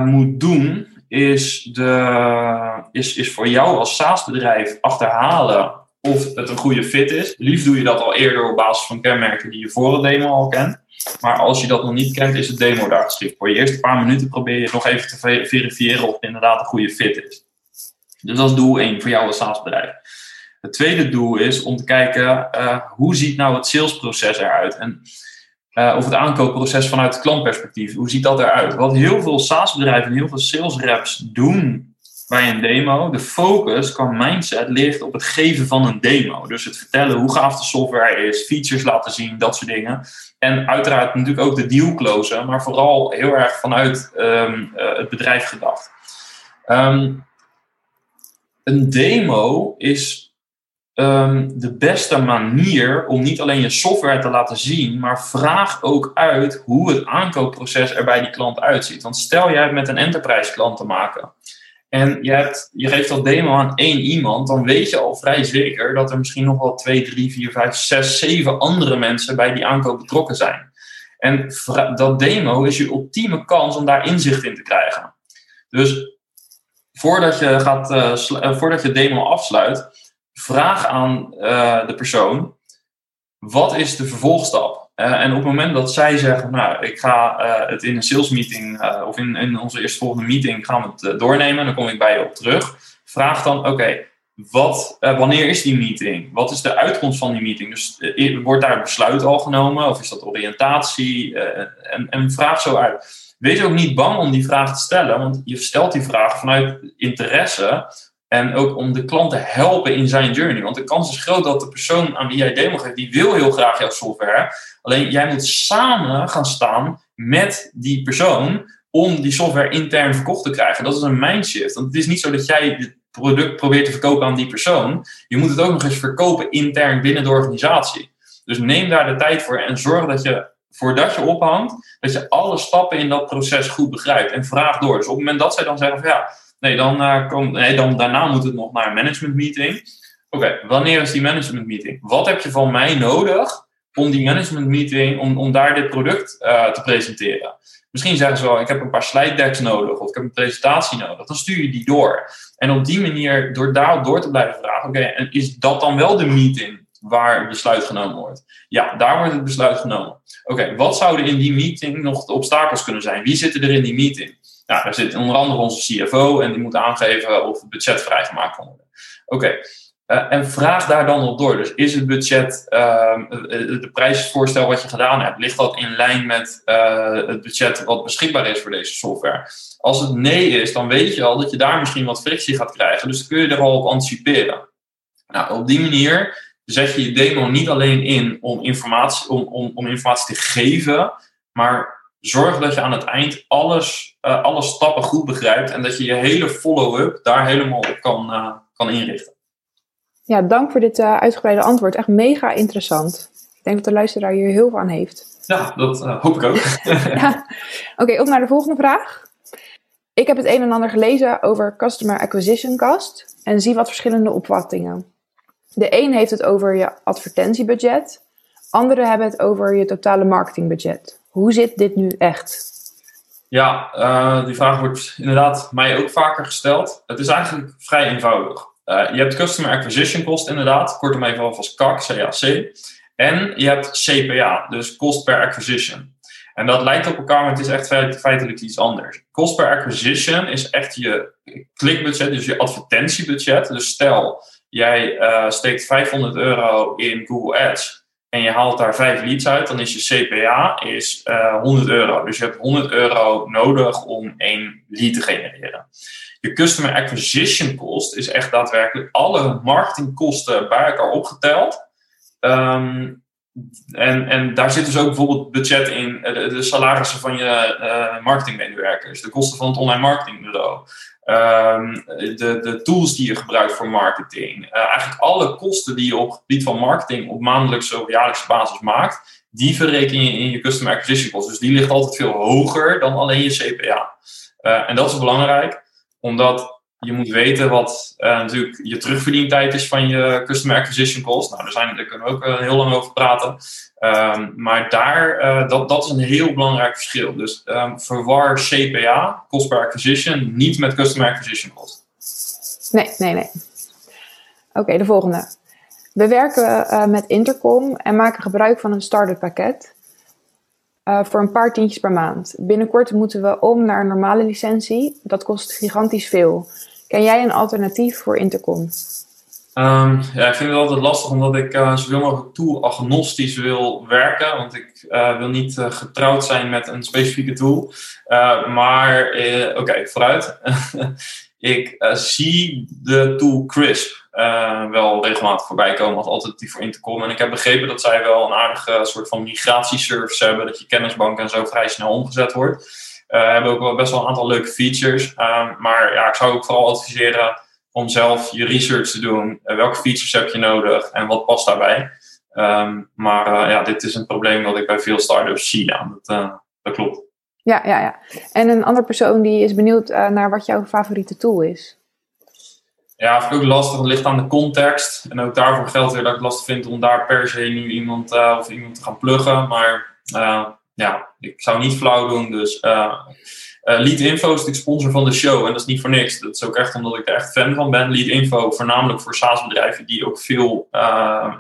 moet doen, is, de, is, is voor jou als SaaS-bedrijf achterhalen of het een goede fit is. Liefst doe je dat al eerder op basis van kenmerken die je voor de demo al kent. Maar als je dat nog niet kent, is het demo daar geschikt voor. Je eerste paar minuten probeer je nog even te verifiëren of het inderdaad een goede fit is. Dus dat is doel 1 voor jou als SaaS-bedrijf. Het tweede doel is om te kijken uh, hoe ziet nou het salesproces eruit? En, uh, of het aankoopproces vanuit klantperspectief. Hoe ziet dat eruit? Wat heel veel SaaS-bedrijven en heel veel sales reps doen bij een demo, de focus qua mindset ligt op het geven van een demo. Dus het vertellen hoe gaaf de software is, features laten zien, dat soort dingen. En uiteraard natuurlijk ook de deal closen, maar vooral heel erg vanuit um, uh, het bedrijf gedacht. Um, een demo is um, de beste manier om niet alleen je software te laten zien, maar vraag ook uit hoe het aankoopproces er bij die klant uitziet. Want stel jij hebt met een enterprise klant te maken en je, hebt, je geeft dat demo aan één iemand, dan weet je al vrij zeker dat er misschien nog wel twee, drie, vier, vijf, zes, zeven andere mensen bij die aankoop betrokken zijn. En dat demo is je ultieme kans om daar inzicht in te krijgen. Dus voordat je, gaat, uh, voordat je demo afsluit, vraag aan uh, de persoon: wat is de vervolgstap? Uh, en op het moment dat zij zeggen, nou, ik ga uh, het in een sales meeting of in, in onze eerstvolgende meeting gaan we het doornemen, dan kom ik bij je op terug. Vraag dan, oké, wat, wanneer is die meeting? Wat is de uitkomst van die meeting? Dus wordt daar besluit al genomen of is dat oriëntatie? en, en vraag zo uit. wees ook niet bang om die vraag te stellen, want je stelt die vraag vanuit interesse en ook om de klant te helpen in zijn journey. Want de kans is groot dat de persoon aan wie jij demo geeft, die wil heel graag jouw software. Alleen jij moet samen gaan staan met die persoon om die software intern verkocht te krijgen. Dat is een mindshift. Want het is niet zo dat jij het product probeert te verkopen aan die persoon. Je moet het ook nog eens verkopen intern binnen de organisatie. Dus neem daar de tijd voor en zorg dat je, voordat je ophangt, dat je alle stappen in dat proces goed begrijpt en vraag door. Dus op het moment dat zij dan zeggen van ja, nee, dan, uh, nee, dan daarna moet het nog naar een management meeting. Oké, wanneer is die management meeting? Wat heb je van mij nodig om die management meeting, om, om daar dit product uh, te presenteren? Misschien zeggen ze wel, ik heb een paar slide decks nodig of ik heb een presentatie nodig. Dan stuur je die door. En op die manier, door daarop door te blijven vragen, oké, en is dat dan wel de meeting waar het besluit genomen wordt? Ja, daar wordt het besluit genomen. Oké, wat zouden in die meeting nog de obstakels kunnen zijn? Wie zitten er in die meeting? Nou, daar zit onder andere onze CFO en die moet aangeven of het budget vrijgemaakt kan worden. Oké, uh, en vraag daar dan op door. Dus is het budget, uh, de prijsvoorstel wat je gedaan hebt, ligt dat in lijn met uh, het budget wat beschikbaar is voor deze software? Als het nee is, dan weet je al dat je daar misschien wat frictie gaat krijgen. Dus kun je er al op anticiperen. Nou, op die manier zet je je demo niet alleen in om informatie, om, om, om informatie te geven, maar zorg dat je aan het eind alles, alle stappen goed begrijpt en dat je je hele follow-up daar helemaal op kan, kan inrichten. Ja, dank voor dit uh, uitgebreide antwoord. Echt mega interessant. Ik denk dat de luisteraar hier heel veel aan heeft. Ja, dat hoop ik ook. [LAUGHS] ja. Oké, op naar de volgende vraag. Ik heb het een en ander gelezen over Customer Acquisition Cost en zie wat verschillende opvattingen. De een heeft het over je advertentiebudget, anderen hebben het over je totale marketingbudget. Hoe zit dit nu echt? Ja, uh, die vraag wordt inderdaad mij ook vaker gesteld. Het is eigenlijk vrij eenvoudig. Uh, je hebt Customer Acquisition Cost inderdaad, kortom even alvast CAC, CAC. En je hebt CPA, dus Cost per Acquisition. En dat lijkt op elkaar, maar het is echt feitelijk iets anders. Cost per Acquisition is echt je klikbudget, dus je advertentiebudget. Dus stel, jij uh, steekt 500 euro in Google Ads en je haalt daar 5 leads uit, dan is je CPA is, uh, 100 euro. Dus je hebt 100 euro nodig om één lead te genereren. Je customer acquisition cost is echt daadwerkelijk alle marketingkosten bij elkaar opgeteld. Um, en, en daar zit dus ook bijvoorbeeld budget in, de, de salarissen van je uh, marketingmedewerkers, de kosten van het online marketingbureau, um, de, de tools die je gebruikt voor marketing. Uh, eigenlijk alle kosten die je op het gebied van marketing op maandelijkse of jaarlijkse basis maakt, die verreken je in je customer acquisition cost. Dus die ligt altijd veel hoger dan alleen je CPA. Uh, en dat is belangrijk omdat je moet weten wat uh, natuurlijk je terugverdientijd is van je customer acquisition cost. Nou, daar, zijn, kunnen we ook uh, heel lang over praten. Um, maar daar, uh, dat, dat is een heel belangrijk verschil. Dus um, verwar CPA, cost per acquisition, niet met customer acquisition cost. Nee, nee, nee. Oké, de volgende. We werken met Intercom en maken gebruik van een starter pakket. Uh, voor een paar tientjes per maand. Binnenkort moeten we om naar een normale licentie. Dat kost gigantisch veel. Ken jij een alternatief voor Intercom? Um, ja, ik vind het altijd lastig omdat ik uh, zoveel mogelijk tool-agnostisch wil werken. Want ik uh, wil niet uh, getrouwd zijn met een specifieke tool. maar oké, vooruit. [LAUGHS] ik zie de tool Crisp wel regelmatig voorbij komen als alternatief voor Intercom. En ik heb begrepen dat zij wel een aardige soort van migratieservice hebben, dat je kennisbank en zo vrij snel omgezet wordt. Uh, hebben ook wel best wel een aantal leuke features. Uh, maar ja, ik zou ook vooral adviseren om zelf je research te doen. welke features heb je nodig en wat past daarbij? Um, maar ja, dit is een probleem dat ik bij veel startups zie. Ja, dat, dat klopt. Ja, ja, ja. En een andere persoon die is benieuwd naar wat jouw favoriete tool is. Ja, vind ik ook lastig. Het ligt aan de context. En ook daarvoor geldt weer dat ik het lastig vind om daar per se nu iemand of iemand te gaan pluggen. Maar ja, ik zou niet flauw doen. Dus uh, uh, Lead Info is natuurlijk sponsor van de show en dat is niet voor niks. Dat is ook echt omdat ik er echt fan van ben. Lead Info, voornamelijk voor SaaS-bedrijven die ook veel uh,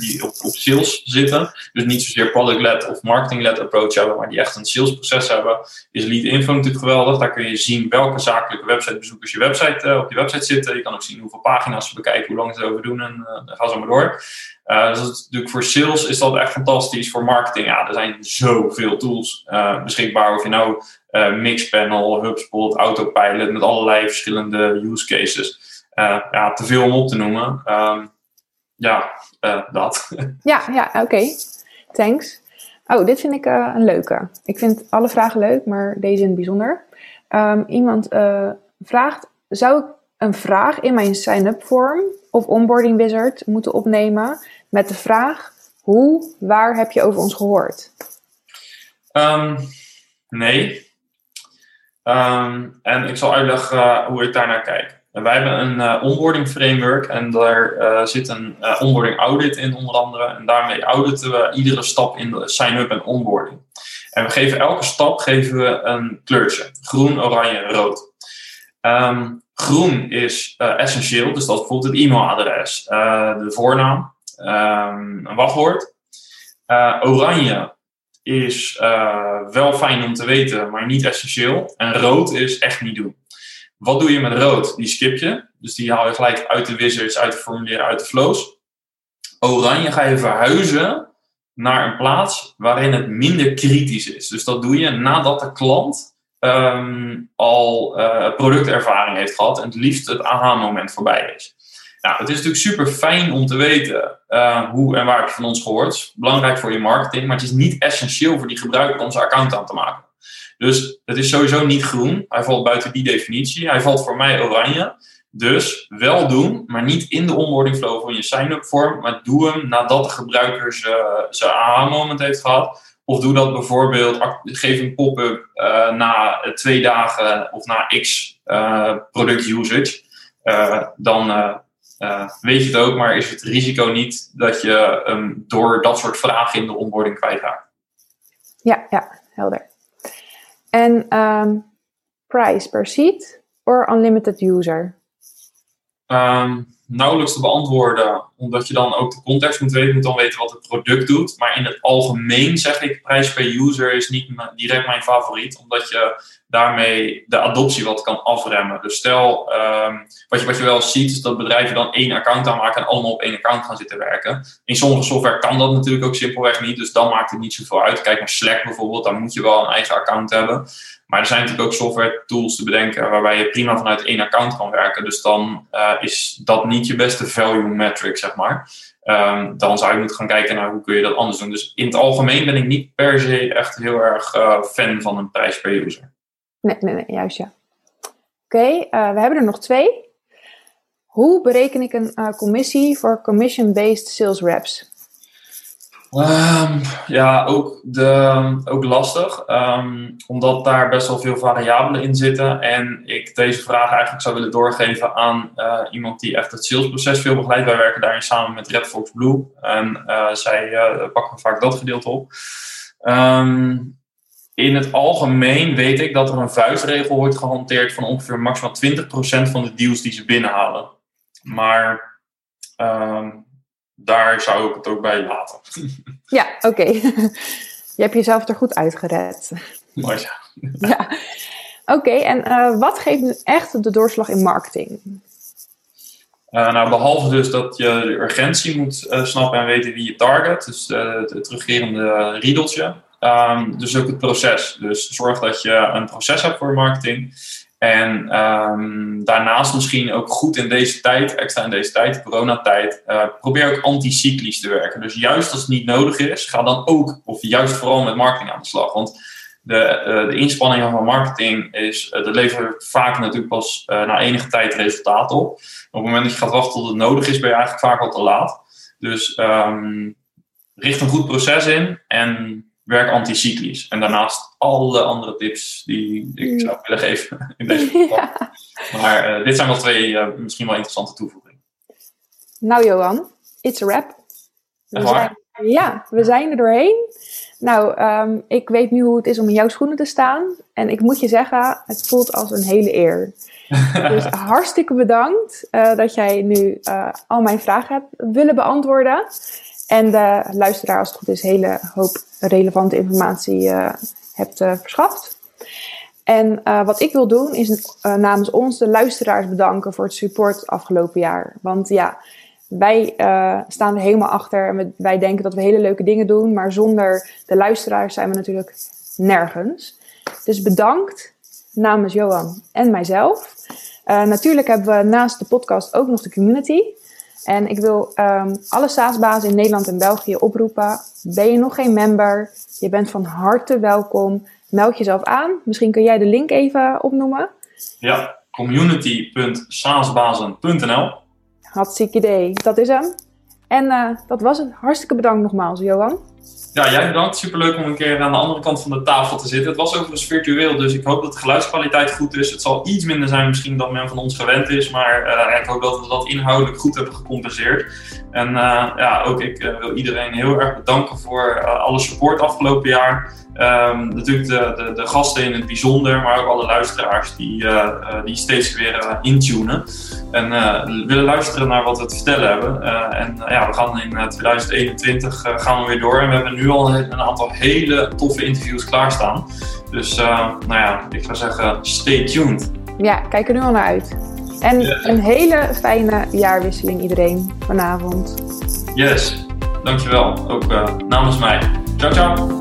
die op, op, sales zitten. Dus niet zozeer product-led of marketing-led approach hebben, maar die echt een salesproces hebben. Is Lead Info natuurlijk geweldig. Daar kun je zien welke zakelijke websitebezoekers je website, op je website zitten. Je kan ook zien hoeveel pagina's ze bekijken, hoe lang ze over doen en ga zo maar door. Uh, dus natuurlijk voor sales is dat echt fantastisch. Voor marketing, ja, er zijn zoveel tools uh, beschikbaar. Of je nou uh, Mixpanel, HubSpot, Autopilot met allerlei verschillende use cases. ja, te veel om op te noemen. Um, ja, dat. [LAUGHS] Ja, ja oké. Thanks. Oh, dit vind ik een leuke. Ik vind alle vragen leuk, maar deze in het bijzonder. Um, iemand vraagt: zou ik een vraag in mijn sign-up vorm of onboarding wizard moeten opnemen met de vraag: hoe, waar heb je over ons gehoord? Um, nee. Um, en ik zal uitleggen uh, hoe ik daarnaar kijk. Wij hebben een uh, onboarding framework en daar uh, zit een onboarding audit in onder andere. En daarmee auditen we iedere stap in de sign-up en onboarding. En we geven elke stap geven we een kleurtje. Groen, oranje rood. Um, Groen is uh, essentieel, dus dat is bijvoorbeeld het e-mailadres, uh, de voornaam, um, een wachtwoord. Uh, oranje is wel fijn om te weten, maar niet essentieel. En rood is echt niet doen. Wat doe je met rood? Die skip je. Dus die haal je gelijk uit de wizards, uit de formulieren, uit de flows. Oranje ga je verhuizen naar een plaats waarin het minder kritisch is. Dus dat doe je nadat de klant um, al uh, productervaring heeft gehad en het liefst het aha-moment voorbij is. Nou, het is natuurlijk super fijn om te weten uh, hoe en waar je van ons gehoord. Belangrijk voor je marketing, maar het is niet essentieel voor die gebruiker om zijn account aan te maken. Dus het is sowieso niet groen. Hij valt buiten die definitie. Hij valt voor mij oranje. Dus wel doen, maar niet in de onboarding flow van je sign-up vorm, maar doe hem nadat de gebruiker zijn aha-moment heeft gehad of doe dat bijvoorbeeld, geef een pop-up uh, na twee dagen of na x uh, product usage. Uh, dan weet je het ook, maar is het risico niet dat je um, door dat soort vragen in de onboarding kwijtraakt. Ja, ja, helder. En um, price per seat or unlimited user? Um, nauwelijks te beantwoorden, omdat je dan ook de context moet weten, moet dan weten wat het product doet. Maar in het algemeen zeg ik, prijs per user is niet direct mijn favoriet, omdat je daarmee de adoptie wat kan afremmen. Dus stel, um, wat, je, wat je wel ziet, is dat bedrijven dan één account aanmaken en allemaal op één account gaan zitten werken. In sommige software kan dat natuurlijk ook simpelweg niet, dus dan maakt het niet zoveel uit. Kijk naar Slack bijvoorbeeld, dan moet je wel een eigen account hebben. Maar er zijn natuurlijk ook software tools te bedenken waarbij je prima vanuit één account kan werken. Dus dan uh, is dat niet je beste value metric, zeg maar. Um, dan zou je moeten gaan kijken naar hoe kun je dat anders doen. Dus in het algemeen ben ik niet per se echt heel erg uh, fan van een prijs per user. Nee, nee, nee, juist ja. Oké, uh, we hebben er nog twee. Hoe bereken ik een commissie voor commission-based sales reps? Um, ja, ook, de, ook lastig. Um, omdat daar best wel veel variabelen in zitten. En ik deze vraag eigenlijk zou willen doorgeven aan uh, iemand die echt het salesproces veel begeleidt. Wij werken daarin samen met Red Fox Blue. En uh, zij uh, pakken vaak dat gedeelte op. Um, in het algemeen weet ik dat er een vuistregel wordt gehanteerd van ongeveer maximaal 20% van de deals die ze binnenhalen. Maar daar zou ik het ook bij laten. [LAUGHS] Ja, oké. [LAUGHS] Je hebt jezelf er goed uitgered. Mooi ja. [LAUGHS] ja. Oké, en uh, wat geeft nu echt de doorslag in marketing? Uh, nou, behalve dus dat je de urgentie moet uh, snappen en weten wie je target, dus het terugkerende riedeltje. Um, dus ook het proces. Dus zorg dat je een proces hebt voor marketing. En um, daarnaast misschien ook goed in deze tijd, extra in deze tijd, coronatijd, uh, probeer ook anticyclisch te werken. Dus juist als het niet nodig is, ga dan ook, of juist vooral met marketing aan de slag. Want de, uh, de inspanningen van marketing is, uh, dat levert vaak natuurlijk pas na enige tijd resultaat op. Op het moment dat je gaat wachten tot het nodig is, ben je eigenlijk vaak al te laat. Dus um, richt een goed proces in en werk anticyclisch. En daarnaast alle andere tips die ik zou willen geven [LAUGHS] in deze podcast. Maar uh, dit zijn wel twee uh, misschien wel interessante toevoegingen. Nou Johan, it's a wrap. We zijn, ja, we zijn er doorheen. Nou, um, ik weet nu hoe het is om in jouw schoenen te staan. En ik moet je zeggen, het voelt als een hele eer. [LAUGHS] dus hartstikke bedankt uh, dat jij nu al mijn vragen hebt willen beantwoorden. En de luisteraar, als het goed is, hele hoop relevante informatie uh, hebt uh, verschaft. En uh, wat ik wil doen, is namens ons de luisteraars bedanken voor het support afgelopen jaar. Want ja, wij staan er helemaal achter en wij denken dat we hele leuke dingen doen, maar zonder de luisteraars zijn we natuurlijk nergens. Dus bedankt namens Johan en mijzelf. Natuurlijk hebben we naast de podcast ook nog de community. En ik wil um, alle SaaS-bazen in Nederland en België oproepen. Ben je nog geen member? Je bent van harte welkom. Meld jezelf aan. Misschien kun jij de link even opnoemen. Ja, community.saasbazen.nl Hartstikke idee. Dat is hem. En uh, dat was het. Hartstikke bedankt nogmaals, Johan. Ja, jij bedankt. Superleuk om een keer aan de andere kant van de tafel te zitten. Het was overigens virtueel, dus ik hoop dat de geluidskwaliteit goed is. Het zal iets minder zijn misschien dan men van ons gewend is, maar uh, ik hoop dat we dat inhoudelijk goed hebben gecompenseerd. En uh, ja, ook ik uh, wil iedereen heel erg bedanken voor alle support afgelopen jaar. Um, natuurlijk de, de, de, gasten in het bijzonder, maar ook alle luisteraars die, die steeds weer intunen. En willen luisteren naar wat we te vertellen hebben. en ja, we gaan in 2021 gaan we weer door. En we hebben nu al een aantal hele toffe interviews klaarstaan. Dus nou ja, ik zou zeggen, stay tuned. Ja, kijk er nu al naar uit. En een hele fijne jaarwisseling iedereen vanavond. Yes, dankjewel. Ook uh, namens mij. Ciao, ciao.